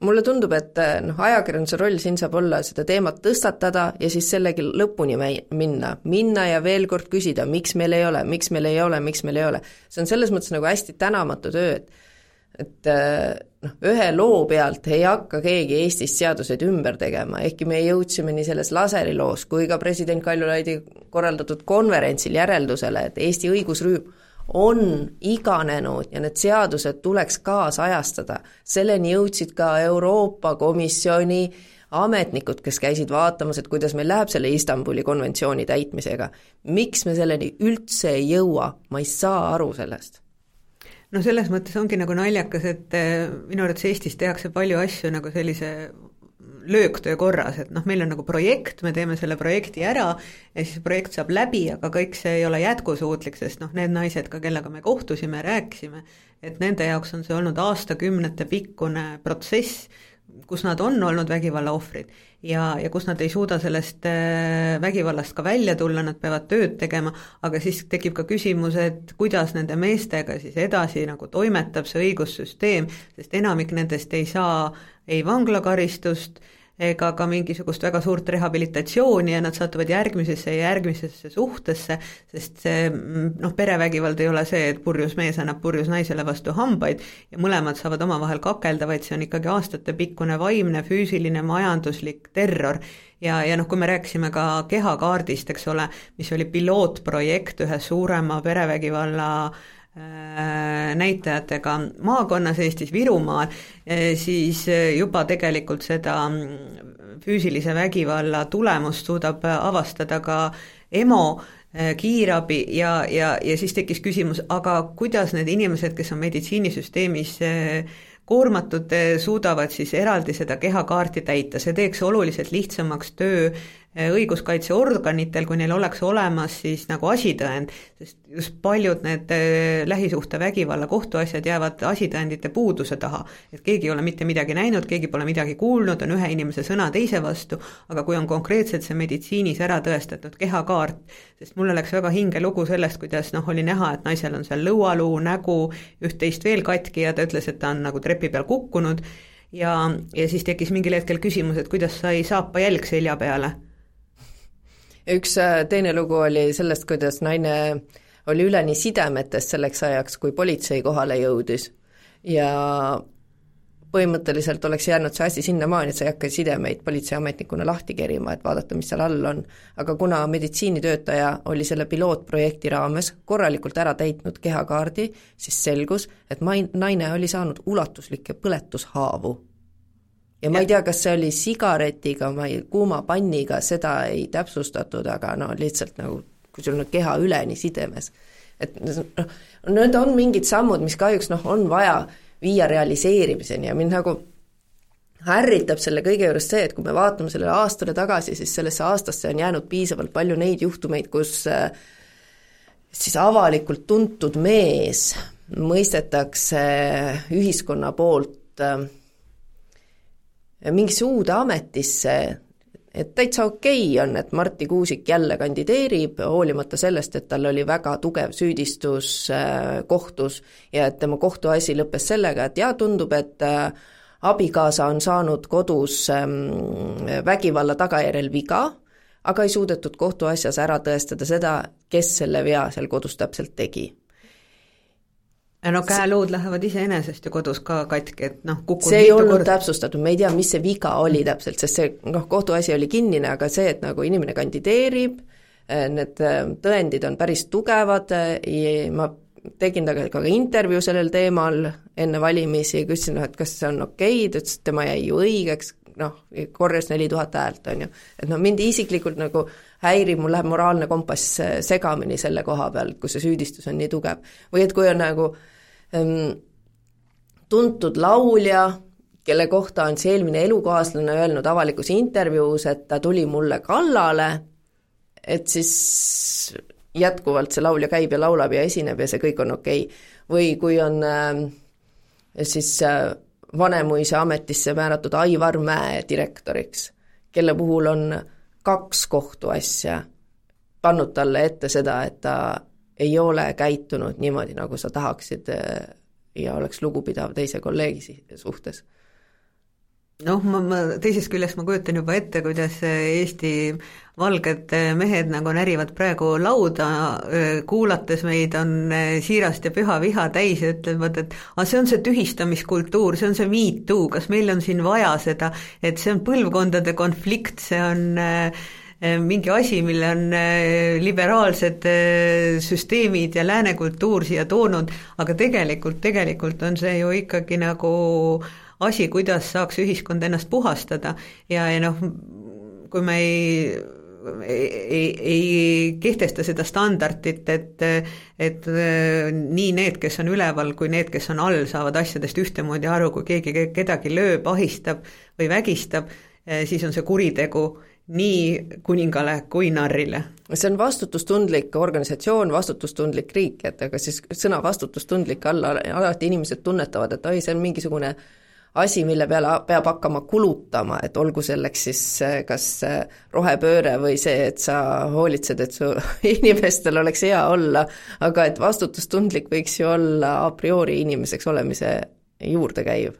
mulle tundub, et äh, noh, ajakirjanduse roll siin saab olla seda teemat tõstatada ja siis sellegi lõpuni minna, minna ja veel kord küsida, miks meil ei ole, miks meil ei ole, miks meil ei ole. see on selles mõttes nagu hästi tänamatu töö, et et äh, noh, ühe loo pealt ei hakka keegi Eestis seaduseid ümber tegema, ehkki me jõudsime nii selles Laseri loos kui ka president Kaljulaidi korraldatud konverentsil järeldusele, et Eesti õigusrüüm on iganenud ja need seadused tuleks kaasajastada. selleni jõudsid ka Euroopa Komisjoni ametnikud, kes käisid vaatamas, et kuidas meil läheb selle Istanbuli konventsiooni täitmisega. miks me selleni üldse ei jõua, ma ei saa aru sellest no selles mõttes ongi nagu naljakas, et eh, minu arvates Eestis tehakse palju asju nagu sellise lööktöö korras, et noh, meil on nagu projekt, me teeme selle projekti ära ja siis projekt saab läbi, aga kõik see ei ole jätkusuutlik, sest noh, need naised ka, kellega me kohtusime, rääkisime, et nende jaoks on see olnud aastakümnete pikkune protsess, kus nad on olnud vägivalla ohvrid ja, ja kus nad ei suuda sellest äh, vägivallast ka välja tulla, nad peavad tööd tegema, aga siis tekib ka küsimus, et kuidas nende meestega siis edasi nagu toimetab see õigussüsteem, sest enamik nendest ei saa ei vanglakaristust, ega ka mingisugust väga suurt rehabilitatsiooni ja nad satuvad järgmisesse ja järgmisesse suhtesse, sest see noh, perevägivald ei ole see, et purjus mees annab purjus naisele vastu hambaid ja mõlemad saavad omavahel kakelda, vaid see on ikkagi aastatepikkune vaimne, füüsiline, majanduslik terror. Ja, ja noh, kui me rääkisime ka kehakaardist, eks ole, mis oli pilootprojekt ühe suurema perevägivalla Äh, näitajatega maakonnas Eestis, Virumaal, äh, siis äh, juba tegelikult seda mm, füüsilise vägivalla tulemust suudab avastada ka EMO, kiirabi ja, ja, ja siis tekkis küsimus, aga kuidas need inimesed, kes on meditsiinisüsteemis koormatud, suudavad siis eraldi seda kehakaarti täita, see teeks oluliselt lihtsamaks töö õiguskaitseorganitel, kui neil oleks olemas siis nagu asitõend, sest just paljud need eh, lähisuhtevägivalla kohtuasjad jäävad asitõendite puuduse taha. et keegi ei ole mitte midagi näinud, keegi pole midagi kuulnud, on ühe inimese sõna teise vastu, aga kui on konkreetselt see meditsiinis ära tõestatud kehakaart, sest mulle läks väga hinge lugu sellest, kuidas noh, oli näha, et naisel on seal lõualuu, nägu, üht-teist veel katki ja ta ütles, et ta on nagu trepi peal kukkunud ja, ja siis tekkis mingil hetkel küsimus, et kuidas sai saapa jälg selja peale üks äh, teine lugu oli sellest, kuidas naine oli üleni sidemetes selleks ajaks, kui politsei kohale jõudis ja põhimõtteliselt oleks jäänud see asi sinnamaani, et sa ei hakka sidemeid politseiametnikuna lahti kerima, et vaadata, mis seal all on. aga kuna meditsiinitöötaja oli selle pilootprojekti raames korralikult ära täitnud kehakaardi, siis selgus, et mai-, naine oli saanud ulatuslikke põletushaavu ja ma ei tea, kas see oli sigaretiga, ma ei, kuuma panniga, seda ei täpsustatud, aga no lihtsalt nagu, kui sul on keha üleni sidemes. et noh, need on mingid sammud, mis kahjuks noh, on vaja viia realiseerimiseni ja mind nagu ärritab selle kõige juures see, et kui me vaatame sellele aastale tagasi, siis sellesse aastasse on jäänud piisavalt palju neid juhtumeid, kus äh, siis avalikult tuntud mees mõistetakse ühiskonna poolt äh, mingisse uude ametisse, et täitsa okei okay on, et Marti Kuusik jälle kandideerib, hoolimata sellest, et tal oli väga tugev süüdistus äh, kohtus ja et tema kohtuasi lõppes sellega, et jaa, tundub, et äh, abikaasa on saanud kodus ähm, vägivalla tagajärjel viga, aga ei suudetud kohtuasjas ära tõestada seda, kes selle vea seal kodus täpselt tegi no käeluud lähevad iseenesest ju kodus ka katki, et noh, kukub see ei olnud kord... täpsustatud, me ei tea, mis see viga oli täpselt, sest see noh, kohtuasi oli kinnine, aga see, et nagu inimene kandideerib, eh, need eh, tõendid on päris tugevad, eh, ma tegin temaga ka intervjuu sellel teemal enne valimisi, küsisin, noh, et kas see on okei okay,, ta ütles, et tema jäi ju õigeks, noh, korjas neli tuhat häält, on ju. et noh, mind isiklikult nagu häirib, mul läheb moraalne kompass segamini selle koha peal, kus see süüdistus on nii tugev. või et kui on nagu ähm, tuntud laulja, kelle kohta on see eelmine elukaaslane öelnud avalikus intervjuus, et ta tuli mulle kallale, et siis jätkuvalt see laulja käib ja laulab ja esineb ja see kõik on okei. Okay.. või kui on äh, siis äh, Vanemuise ametisse määratud Aivar Mäe direktoriks, kelle puhul on kaks kohtuasja pannud talle ette seda, et ta ei ole käitunud niimoodi, nagu sa tahaksid äh, ja oleks lugupidav teise kolleegi suhtes. Noh, ma, ma teisest küljest ma kujutan juba ette, kuidas Eesti valged mehed nagu närivad praegu lauda, kuulates meid, on siirast ja püha viha täis ja ütlevad, et aga see on see tühistamiskultuur, see on see me too, kas meil on siin vaja seda, et see on põlvkondade konflikt, see on mingi asi, mille on liberaalsed süsteemid ja lääne kultuur siia toonud, aga tegelikult, tegelikult on see ju ikkagi nagu asi, kuidas saaks ühiskond ennast puhastada. Ja, ja noh, kui me ei ei, ei kehtesta seda standardit, et et nii need, kes on üleval, kui need, kes on all, saavad asjadest ühtemoodi aru, kui keegi kedagi lööb, ahistab või vägistab, siis on see kuritegu nii kuningale kui narrile. see on vastutustundlik organisatsioon, vastutustundlik riik, et aga siis sõna vastutustundlik alla alati inimesed tunnetavad, et oi, see on mingisugune asi, mille peale peab hakkama kulutama, et olgu selleks siis äh, kas äh, rohepööre või see, et sa hoolitsed, et su inimestel oleks hea olla, aga et vastutustundlik võiks ju olla a priori inimeseks olemise juurde käiv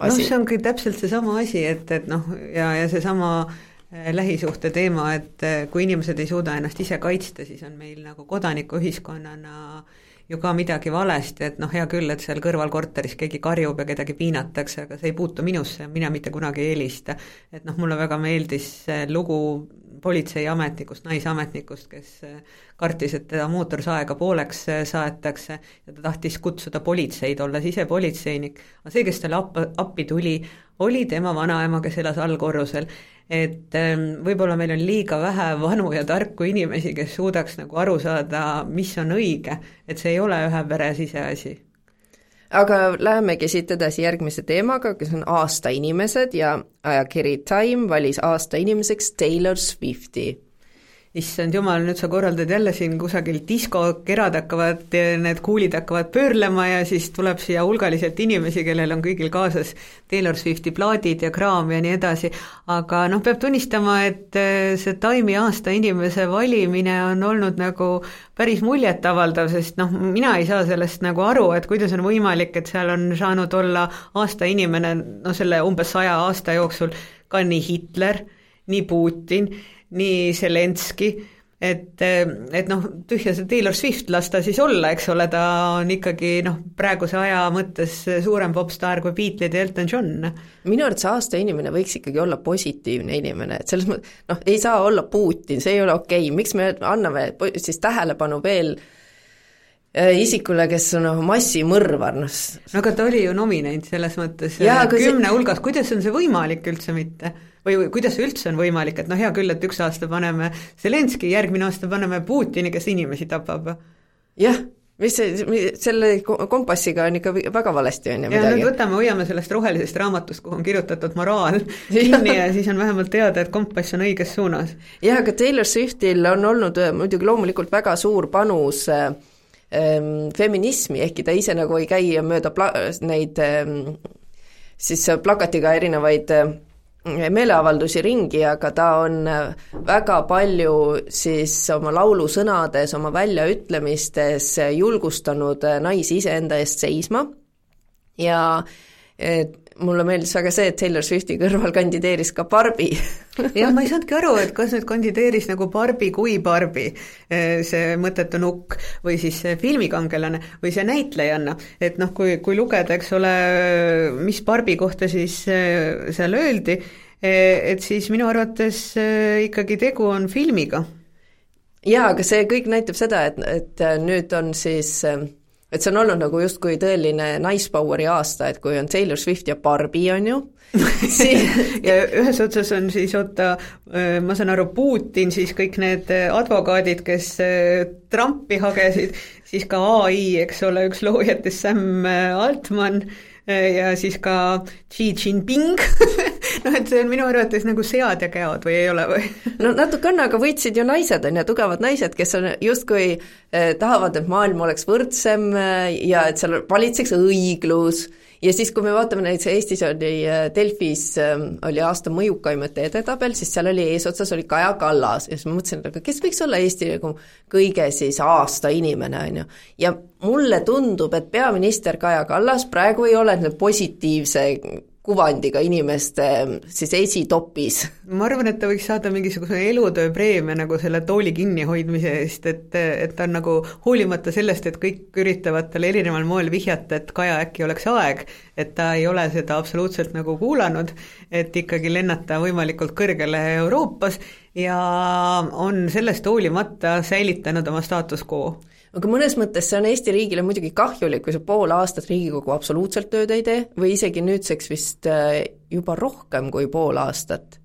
asi. noh, see ongi täpselt seesama asi, et, et noh, ja, ja seesama äh, lähisuhte teema, et kui inimesed ei suuda ennast ise kaitsta, siis on meil nagu kodanikuühiskonnana ju ka midagi valesti, et noh, hea küll, et seal kõrvalkorteris keegi karjub ja kedagi piinatakse, aga see ei puutu minusse mina mitte kunagi ei helista. et noh, mulle väga meeldis lugu politseiametnikust, naisametnikust, kes kartis, et teda mootorsaega pooleks saetakse ja ta tahtis kutsuda politseid, olles ise politseinik. aga see, kes talle appi, appi tuli, oli tema vanaema, kes elas allkorrusel et ähm, võib-olla meil on liiga vähe vanu ja tarku inimesi, kes suudaks nagu aru saada, mis on õige, et see ei ole ühe pere siseasi. aga lähemegi siit edasi järgmise teemaga, kes on aasta inimesed ja ajakiri Time valis aasta inimeseks Taylor Swifti issand jumal, nüüd sa korraldad jälle siin kusagil diskokerad hakkavad, need kuulid hakkavad pöörlema ja siis tuleb siia hulgaliselt inimesi, kellel on kõigil kaasas Taylor Swifti plaadid ja kraam ja nii edasi, aga noh, peab tunnistama, et eh, see Time'i aasta inimese valimine on olnud nagu päris muljetavaldav, sest noh, mina ei saa sellest nagu aru, et kuidas on võimalik, et seal on saanud olla aasta inimene, no selle umbes saja aasta jooksul ka nii Hitler, nii Putin, nii Zelenski, et, et noh, tühja see Taylor Swift, las ta siis olla, eks ole, ta on ikkagi noh, praeguse aja mõttes suurem popstaar kui Beatles ja Elton John. minu arvates aasta inimene võiks ikkagi olla positiivne inimene, et selles mõttes noh, ei saa olla Putin, see ei ole okei okay., miks me anname siis tähelepanu veel äh, isikule, kes on noh, massimõrvar, noh. no aga ta oli ju nominent selles mõttes ja, kümne see... hulgas, kuidas on see võimalik üldse mitte? Või kuidas see üldse on võimalik, et noh, hea küll, et üks aasta paneme Zelenski, järgmine aasta paneme Putini, kes inimesi tapab. jah, mis see, selle kompassiga on ikka väga valesti, on ju midagi. ja nüüd võtame, hoiame sellest rohelisest raamatust, kuhu on kirjutatud moraal kinni ja siis on vähemalt teada, et kompass on õiges suunas. jah, aga Taylor Swiftil on olnud äh, muidugi loomulikult väga suur panus äh, ähm, feminismi, ehkki ta ise nagu ei käi mööda pla-, neid ähm, siis plakatiga erinevaid äh, meeleavaldusi ringi, aga ta on väga palju siis oma laulusõnades, oma väljaütlemistes julgustanud naisi iseenda eest seisma. Ja mulle meeldis väga see, et Taylor Swifti kõrval kandideeris ka Barbi jah, ma ei saanudki aru, et kas nüüd kandideeris nagu Barbi kui Barbi, eh, see mõttetu nukk, või siis see filmikangelane või see näitlejanna, et noh, kui, kui lugeda, eks ole, mis Barbi kohta siis eh, seal öeldi, eh, et siis minu arvates ikkagi tegu on filmiga. jaa, aga see kõik näitab seda, et, et nüüd on siis äh, et see on olnud nagu justkui tõeline naispower'i aasta, et kui on Taylor Swift ja Barbi, on ju ja ühes otsas on siis oota, ma saan aru, Putin, siis kõik need advokaadid, kes Trumpi hagesid, siis ka ai, eks ole, üks loojatest Sam Altman ja siis ka Xi Jinping noh, et see on minu arvates nagu sead ja käod või ei ole või? no natuke on, aga võitsid ju naised, on ju, tugevad naised, kes on justkui eh, tahavad, et maailm oleks võrdsem eh, ja et seal valitseks õiglus ja siis, kui me vaatame näiteks Eestis oli äh, Delfis ähm, oli aasta mõjukaimate edetabel, siis seal oli eesotsas oli Kaja Kallas ja siis ma mõtlesin, et aga kes võiks olla Eesti nagu kõige siis aasta inimene, on ju. ja mulle tundub, et peaminister Kaja Kallas praegu ei ole positiivse kuvandiga inimeste siis esitopis. ma arvan, et ta võiks saada mingisuguse elutööpreemia nagu selle tooli kinnihoidmise eest, et, et ta on nagu hoolimata sellest, et kõik üritavad talle erineval moel vihjata, et Kaja, äkki oleks aeg, et ta ei ole seda absoluutselt nagu kuulanud, et ikkagi lennata võimalikult kõrgele Euroopas ja on sellest hoolimata säilitanud oma staatus quo aga mõnes mõttes see on Eesti riigile muidugi kahjulik, kui sa pool aastat Riigikogu absoluutselt tööd ei tee või isegi nüüdseks vist äh, juba rohkem kui pool aastat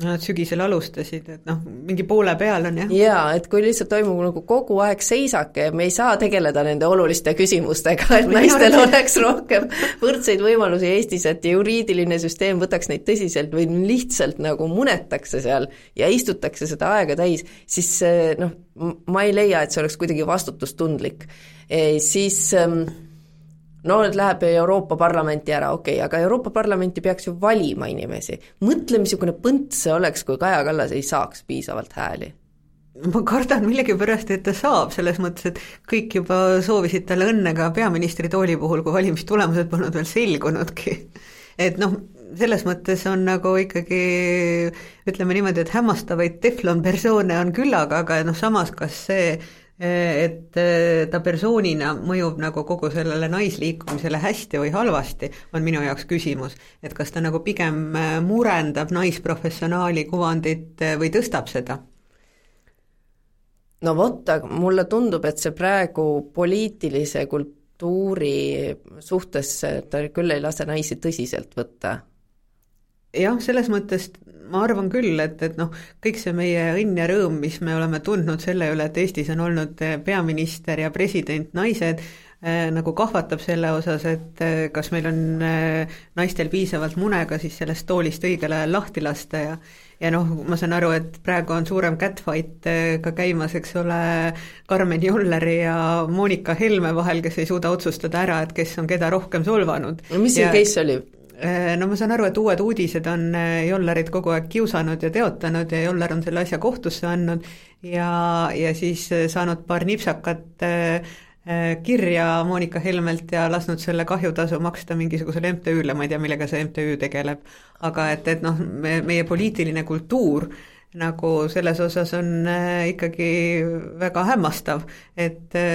Nad sügisel alustasid, et noh, mingi poole peal on jah? jaa, et kui lihtsalt toimub nagu kogu aeg seisak ja me ei saa tegeleda nende oluliste küsimustega, et naistel oleks rohkem võrdseid võimalusi Eestis, et juriidiline süsteem võtaks neid tõsiselt või lihtsalt nagu munetakse seal ja istutakse seda aega täis, siis noh, ma ei leia, et see oleks kuidagi vastutustundlik e,. Siis ähm, no nüüd läheb Euroopa Parlamenti ära, okei okay,, aga Euroopa Parlamenti peaks ju valima inimesi. mõtle, missugune põnt see oleks, kui Kaja Kallas ei saaks piisavalt hääli. ma kardan millegipärast, et ta saab, selles mõttes, et kõik juba soovisid talle õnne ka peaministri tooli puhul, kui valimistulemused polnud veel selgunudki. et noh, selles mõttes on nagu ikkagi ütleme niimoodi, et hämmastavaid teflon persoone on küllaga, aga noh, samas kas see et äh, ta persoonina mõjub nagu kogu sellele naisliikumisele hästi või halvasti, on minu jaoks küsimus. et kas ta nagu pigem äh, murendab naisprofessionaali kuvandit äh, või tõstab seda? no vot, aga mulle tundub, et see praegu poliitilise kultuuri suhtes, ta küll ei lase naisi tõsiselt võtta jah, selles mõttes ma arvan küll, et, et noh, kõik see meie õnn ja rõõm, mis me oleme tundnud selle üle, et Eestis on olnud eh, peaminister ja president naised, eh, nagu kahvatab selle osas, et eh, kas meil on naistel piisavalt mune ka siis sellest toolist õigel ajal lahti lasta ja ja noh, ma saan aru, et praegu on suurem catfight ka käimas, eks ole, Karmen Jolleri ja Monika Helme vahel, kes ei suuda otsustada ära, et kes on keda rohkem solvanud. no mis see ja... case oli? Äh, no ma saan aru, et uued uudised on äh, Jollarit kogu aeg kiusanud ja teotanud ja Jollar on selle asja kohtusse andnud ja, ja siis äh, saanud paar nipsakat kirja Monika Helmelt ja lasknud selle kahjutasu maksta mingisugusele MTÜ-le, ma ei tea, millega see MTÜ tegeleb. aga et, et noh, me, meie poliitiline kultuur nagu selles osas on ikkagi väga hämmastav, et, e,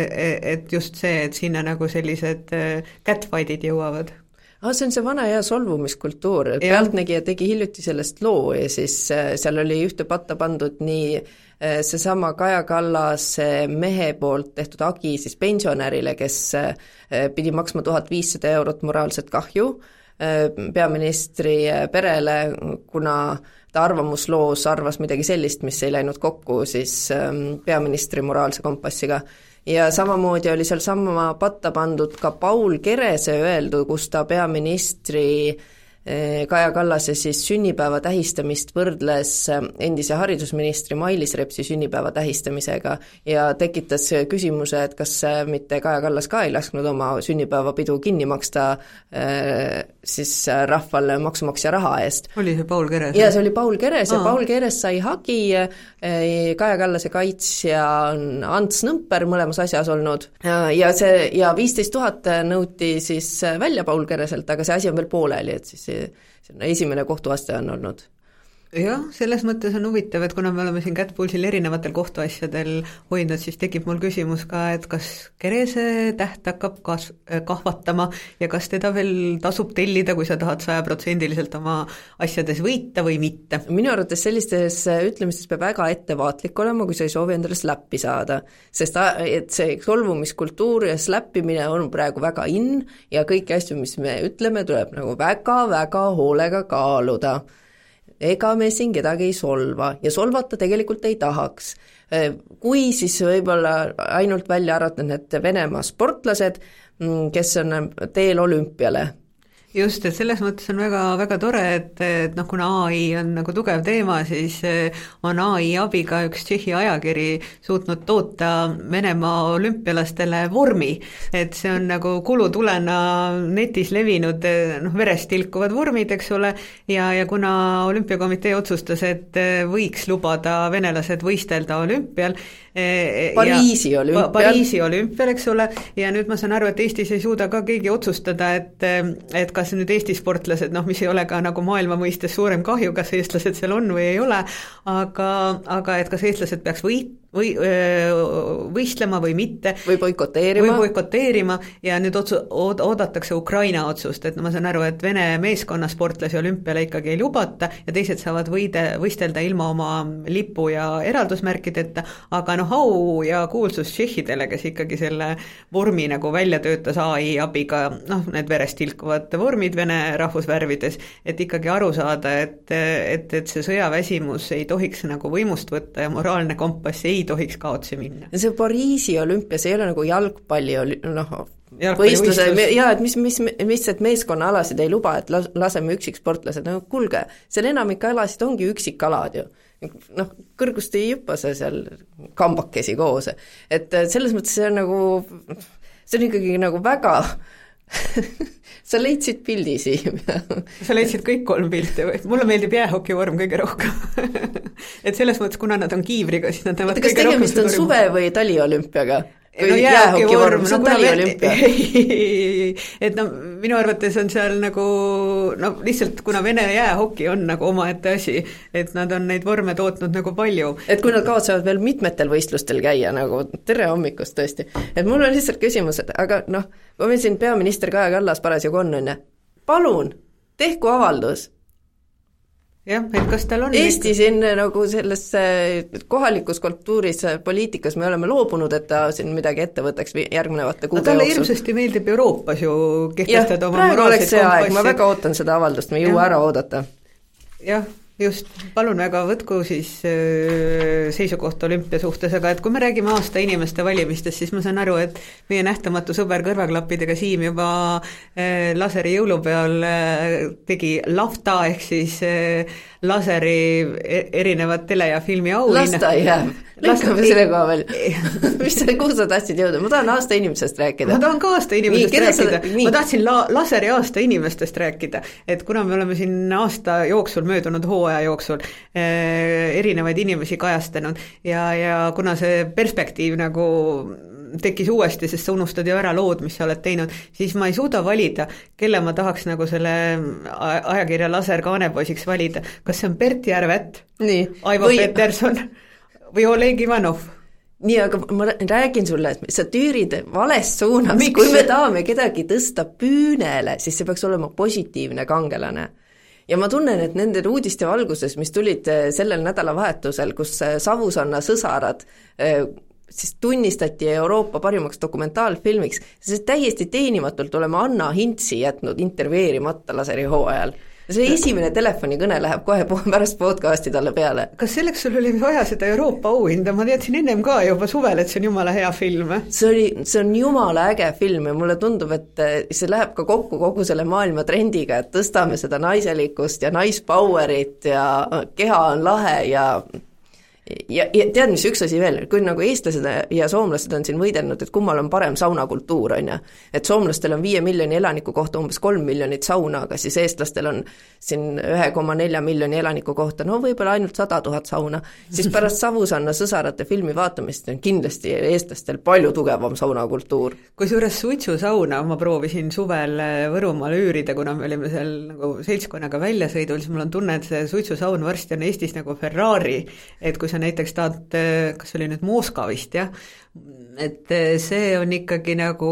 e, et just see, et sinna nagu sellised catfight'id jõuavad aa, see on see vana hea solvumiskultuur, Pealtnägija tegi hiljuti sellest loo ja siis äh, seal oli ühte patta pandud nii äh, seesama Kaja Kallase mehe poolt tehtud hagi siis pensionärile, kes äh, pidi maksma tuhat viissada eurot moraalset kahju peaministri perele, kuna ta arvamusloos arvas midagi sellist, mis ei läinud kokku siis ähm, peaministri moraalse kompassiga ja samamoodi oli seal sama patta pandud ka Paul Kerese öeldu, kus ta peaministri Eh, Kaja Kallase siis sünnipäeva tähistamist võrdles eh, endise haridusministri Mailis Repsi sünnipäeva tähistamisega ja tekitas küsimuse, et kas eh, mitte Kaja Kallas ka ei lasknud oma sünnipäevapidu kinni maksta siis rahvale maksumaksja raha eest. oli see Paul Keres? jaa, see oli Paul Keres ja Paul Keres sai hagi, Kaja Kallase kaitsja on Ants Nõmper mõlemas asjas olnud ja see, ja viisteist tuhat nõuti siis välja Paul Kereselt, aga see asi on veel pooleli, et siis esimene kohtuaste on olnud jah, selles mõttes on huvitav, et kuna me oleme siin kätt pulsil erinevatel kohtuasjadel hoidnud, siis tekib mul küsimus ka, et kas Kerese täht hakkab kas-, kahvatama ja kas teda veel tasub tellida, kui sa tahad sajaprotsendiliselt oma asjades võita või mitte? minu arvates sellistes ütlemistes peab väga ettevaatlik olema, kui sa ei soovi endale släppi saada. sest et see solvumiskultuur ja släppimine on praegu väga in ja kõiki asju, mis me ütleme, tuleb nagu väga-väga hoolega kaaluda ega me siin kedagi ei solva ja solvata tegelikult ei tahaks. Kui siis võib-olla ainult välja arvata need Venemaa sportlased, mm, kes on teel olümpiale just, et selles mõttes on väga, väga tore, et, et noh, kuna ai on nagu tugev teema, siis eh, on ai abiga üks Tšehhi ajakiri suutnud toota Venemaa olümpialastele vormi. et see on nagu kulutulena netis levinud eh, noh, verest tilkuvad vormid, eks ole, ja, ja kuna olümpiakomitee otsustas, et eh, võiks lubada venelased võistelda olümpial, Pariisi olümpial. Pariisi olümpial, eks ole, ja nüüd ma saan aru, et Eestis ei suuda ka keegi otsustada, et, et kas nüüd Eesti sportlased, noh, mis ei ole ka nagu maailma mõistes suurem kahju, kas eestlased seal on või ei ole, aga, aga et kas eestlased peaks võit-, või võistlema või mitte. või boikoteerima. või boikoteerima. Ja nüüd otsu-, ood-, oodatakse Ukraina otsust, et ma saan aru, et Vene meeskonnasportlasi olümpiale ikkagi ei lubata ja teised saavad võide, võistelda ilma oma lipu ja eraldusmärkideta, aga noh, au ja kuulsus tšehhidele, kes ikkagi selle vormi nagu välja töötas ai abiga, noh, need verest tilkuvad vormid Vene rahvusvärvides, et ikkagi aru saada, et, et, et see sõjaväsimus ei tohiks nagu võimust võtta ja moraalne kompass ei ei tohiks kaotsi minna. see Pariisi olümpia, see ei ole nagu jalgpalli oli-, noh, võistluse, jaa, et mis, mis, et meeskonnaalasid ei luba, et las-, laseme üksiksportlased, no kuulge, seal enamik alasid ongi üksikalad ju. noh, kõrgust ei hüppa sa seal kambakesi koos, et selles mõttes see on nagu, see on ikkagi nagu väga sa leidsid pildi, Siim sa leidsid kõik kolm pilti või? mulle meeldib jäähokivorm kõige rohkem et selles mõttes, kuna nad on kiivriga, siis nad näevad kas tegemist on suve- või taliolümpiaga? no jäähokivorm, see on taliolümpia. et no minu arvates on seal nagu no lihtsalt, kuna Vene jäähoki on nagu omaette asi, et nad on neid vorme tootnud nagu palju. et kui nad kavatsevad veel mitmetel võistlustel käia nagu, tere hommikust tõesti. et mul on lihtsalt küsimus, et aga noh, kui meil siin peaminister Kaja Kallas parasjagu on, on ju, palun, tehku avaldus jah, et kas tal on Eesti siin nagu selles kohalikus kultuuris, poliitikas me oleme loobunud, et ta siin midagi ette võtaks järgnevate kuude no, talle jooksul. hirmsasti meeldib Euroopas ju kehtestada oma moraalseid kompassi. ma väga ootan seda avaldust, me ei jõua ära oodata. jah just, palun väga, võtku siis seisukoht olümpia suhtes, aga et kui me räägime aasta inimeste valimistest, siis ma saan aru, et meie nähtamatu sõber kõrvaklappidega Siim juba laseri jõulupeal tegi lafta, ehk siis laseri e-, erinevad tele- ja filmiauhinna. las ta jääb, lükkame selle koha veel. Mis sa, kuhu sa tahtsid jõuda, ma tahan aasta inimesest rääkida. ma tahan ka aasta inimestest nii, rääkida, ma tahtsin la-, laseri aasta inimestest rääkida, et kuna me oleme siin aasta jooksul, möödunud hooaja jooksul eh, erinevaid inimesi kajastanud. Ja, ja kuna see perspektiiv nagu tekkis uuesti, sest sa unustad ju ära lood, mis sa oled teinud, siis ma ei suuda valida, kelle ma tahaks nagu selle ajakirja Laser kaanepoisiks valida, kas see on Bert Järvet, Aivo või... Peterson? Või Oleg Ivanov? Nii, aga ma räägin sulle, et sa tüürid vales suunas, kui me tahame kedagi tõsta püünele, siis see peaks olema positiivne kangelane. Ja ma tunnen, et nende uudiste valguses, mis tulid eh, sellel nädalavahetusel, kus eh, Savusanna sõsarad eh, siis tunnistati Euroopa parimaks dokumentaalfilmiks, sest täiesti teenimatult oleme Anna Hintsi jätnud intervjueerimata laseri hooajal see esimene telefonikõne läheb kohe pärast podcast'i talle peale. kas selleks sul oli vaja seda Euroopa auhinda, ma teadsin ennem ka juba suvel, et see on jumala hea film. see oli, see on jumala äge film ja mulle tundub, et see läheb ka kokku kogu selle maailma trendiga, et tõstame seda naiselikkust ja naispowerit ja keha on lahe ja ja, ja tead, mis üks asi veel, kui nagu eestlased ja soomlased on siin võidelnud, et kummal on parem saunakultuur, on ju, et soomlastel on viie miljoni elaniku kohta umbes kolm miljonit sauna, aga siis eestlastel on siin ühe koma nelja miljoni elaniku kohta no võib-olla ainult sada tuhat sauna, siis pärast Savusanna sõsarate filmi vaatamist on kindlasti eestlastel palju tugevam saunakultuur. kusjuures suitsusauna ma proovisin suvel Võrumaal üürida, kuna me olime seal nagu seltskonnaga väljasõidul, siis mul on tunne, et see suitsusaun varsti on Eestis nagu Ferrari, et kui sa näiteks tahad, kas oli nüüd Moskva vist jah, et see on ikkagi nagu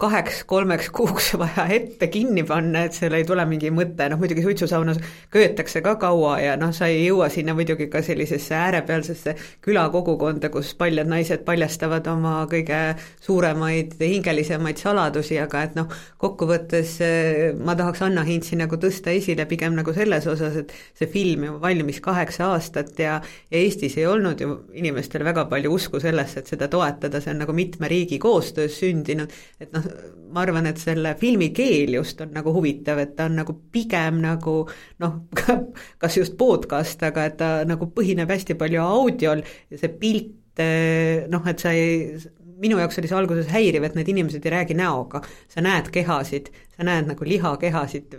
kaheks-kolmeks kuuks vaja ette kinni panna, et seal ei tule mingi mõte, noh muidugi suitsusaunas köetakse ka kaua ja noh, sa ei jõua sinna muidugi ka sellisesse äärepealsesse külakogukonda, kus paljud naised paljastavad oma kõige suuremaid, hingelisemaid saladusi, aga et noh, kokkuvõttes ma tahaks Anna Hintsi nagu tõsta esile pigem nagu selles osas, et see film ju valmis kaheksa aastat ja, ja Eestis ei olnud ju inimestel väga palju usku sellesse, et seda toetada, see on nagu mitme riigi koostöös sündinud, et noh, ma arvan, et selle filmi keel just on nagu huvitav, et ta on nagu pigem nagu noh, kas just podcast, aga et ta nagu põhineb hästi palju audiol ja see pilt eh, noh, et sa ei, minu jaoks oli see alguses häiriv, et need inimesed ei räägi näoga, sa näed kehasid, sa näed nagu lihakehasid,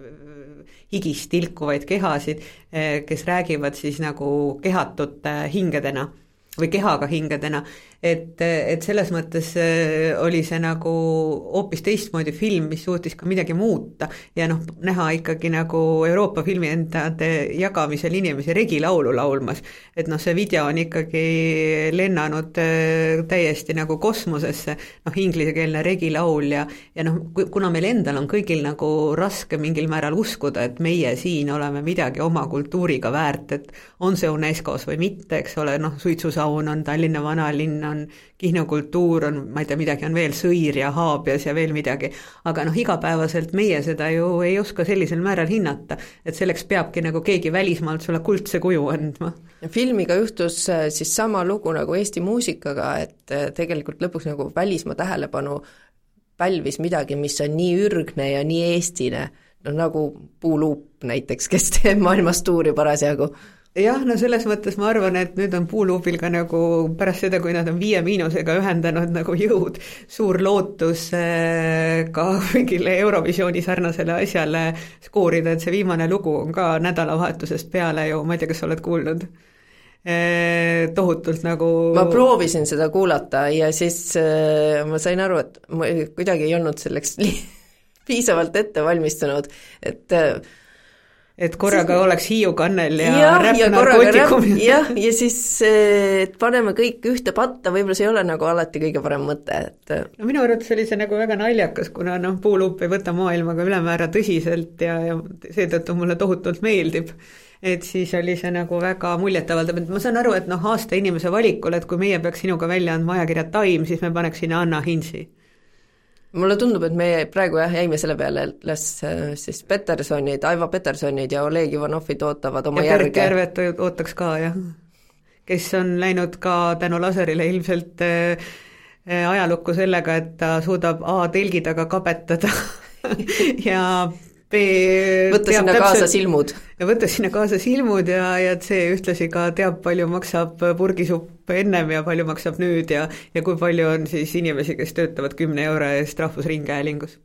higist tilkuvaid kehasid, eh, kes räägivad siis nagu kehatute hingedena või kehaga hingedena, et, et selles mõttes äh, oli see nagu hoopis teistmoodi film, mis suutis ka midagi muuta ja noh, näha ikkagi nagu Euroopa filmiendade jagamisel inimesi regilaulu laulmas. et noh, see video on ikkagi lennanud äh, täiesti nagu kosmosesse, noh, inglisekeelne regilaul ja ja noh, kuna meil endal on kõigil nagu raske mingil määral uskuda, et meie siin oleme midagi oma kultuuriga väärt, et on see UNESCO-s või mitte, eks ole, noh, suitsusaun on Tallinna vanalinn, on on Kihnu kultuur, on, ma ei tea, midagi on veel, sõir ja haabias ja veel midagi, aga noh, igapäevaselt meie seda ju ei oska sellisel määral hinnata, et selleks peabki nagu keegi välismaalt sulle kuldse kuju andma. filmiga juhtus äh, siis sama lugu nagu Eesti muusikaga, et äh, tegelikult lõpuks nagu välismaa tähelepanu pälvis midagi, mis on nii ürgne ja nii eestine, no nagu Puuluup näiteks, kes teeb maailmas tuuri parasjagu jah, no selles mõttes ma arvan, et nüüd on Puuluubil ka nagu pärast seda, kui nad on Viie Miinusega ühendanud nagu jõud, suur lootus äh, ka mingile Eurovisiooni sarnasele asjale skoorida, et see viimane lugu on ka nädalavahetusest peale ju, ma ei tea, kas sa oled kuulnud? Äh, tohutult nagu ma proovisin seda kuulata ja siis äh, ma sain aru, et ma kuidagi ei olnud selleks piisavalt ette valmistunud, et äh, et korraga siis... oleks Hiiu kannel ja, ja räppnarkootikum. jah, ja siis et paneme kõik ühte patta, võib-olla see ei ole nagu alati kõige parem mõte, et no minu arvates oli see nagu väga naljakas, kuna noh, Puuluup ei võta maailmaga ülemäära tõsiselt ja, ja seetõttu mulle tohutult meeldib. et siis oli see nagu väga muljetavaldav, et ma saan aru, et noh, aasta inimese valikul, et kui meie peaks sinuga välja andma ajakirja Time, siis me paneks sinna Anna Hinsi mulle tundub, et me praegu jah, jäime selle peale, las äh, siis Petersonid, Aivo Petersonid ja Oleg Ivanovid ootavad oma ja järge. Järvet ootaks ka, jah. kes on läinud ka tänu laserile ilmselt äh, ajalukku sellega, et ta suudab A telgi taga kabetada ja B võtta sinna täpselt, kaasa silmud. ja võtta sinna kaasa silmud ja, ja C ühtlasi ka teab, palju maksab purgisupp ennem ja palju maksab nüüd ja ja kui palju on siis inimesi, kes töötavad kümne euro eest Rahvusringhäälingus.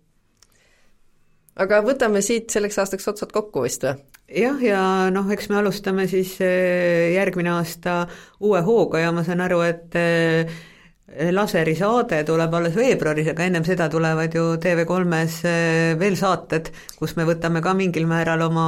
aga võtame siit selleks aastaks otsad kokku vist või? jah, ja noh, eks me alustame siis eh, järgmine aasta uue hooga ja ma saan aru, et eh, laserisaade tuleb alles veebruaris, aga ennem seda tulevad ju TV3-s eh, veel saated, kus me võtame ka mingil määral oma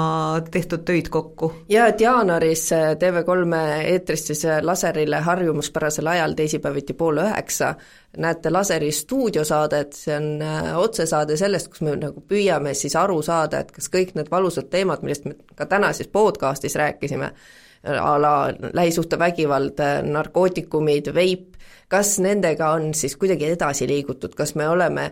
tehtud töid kokku. ja et jaanuaris eh, TV3 eetris siis laserile harjumuspärasel ajal teisipäeviti pool üheksa näete Laseri stuudiosaadet, see on otsesaade sellest, kus me nagu püüame siis aru saada, et kas kõik need valusad teemad, millest me ka täna siis podcastis rääkisime, a la lähisuhtevägivald, narkootikumid, veip, kas nendega on siis kuidagi edasi liigutud, kas me oleme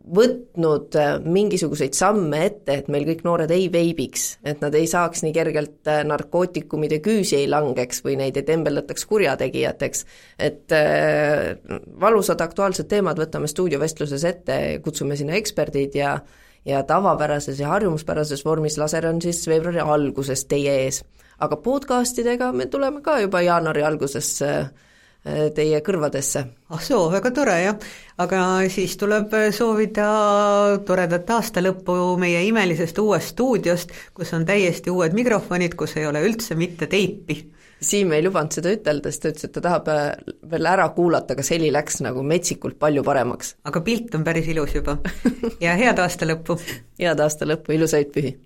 võtnud äh, mingisuguseid samme ette, et meil kõik noored ei veibiks, et nad ei saaks nii kergelt äh, narkootikumide küüsi ei langeks või neid ei tembeldataks kurjategijateks. et äh, valusad aktuaalsed teemad võtame stuudiovestluses ette, kutsume sinna eksperdid ja ja tavapärases ja harjumuspärases vormis laser on siis veebruari alguses teie ees. aga podcastidega me tuleme ka juba jaanuari alguses äh, teie kõrvadesse. ah soo, väga tore jah, aga siis tuleb soovida toredat aasta lõppu meie imelisest uuest stuudiost, kus on täiesti uued mikrofonid, kus ei ole üldse mitte teipi. Siim ei lubanud seda ütelda, sest ta ütles, et ta tahab äh, veel ära kuulata, kas heli läks nagu metsikult palju paremaks. aga pilt on päris ilus juba ja head aasta lõppu! head aasta lõppu, ilusaid pühi!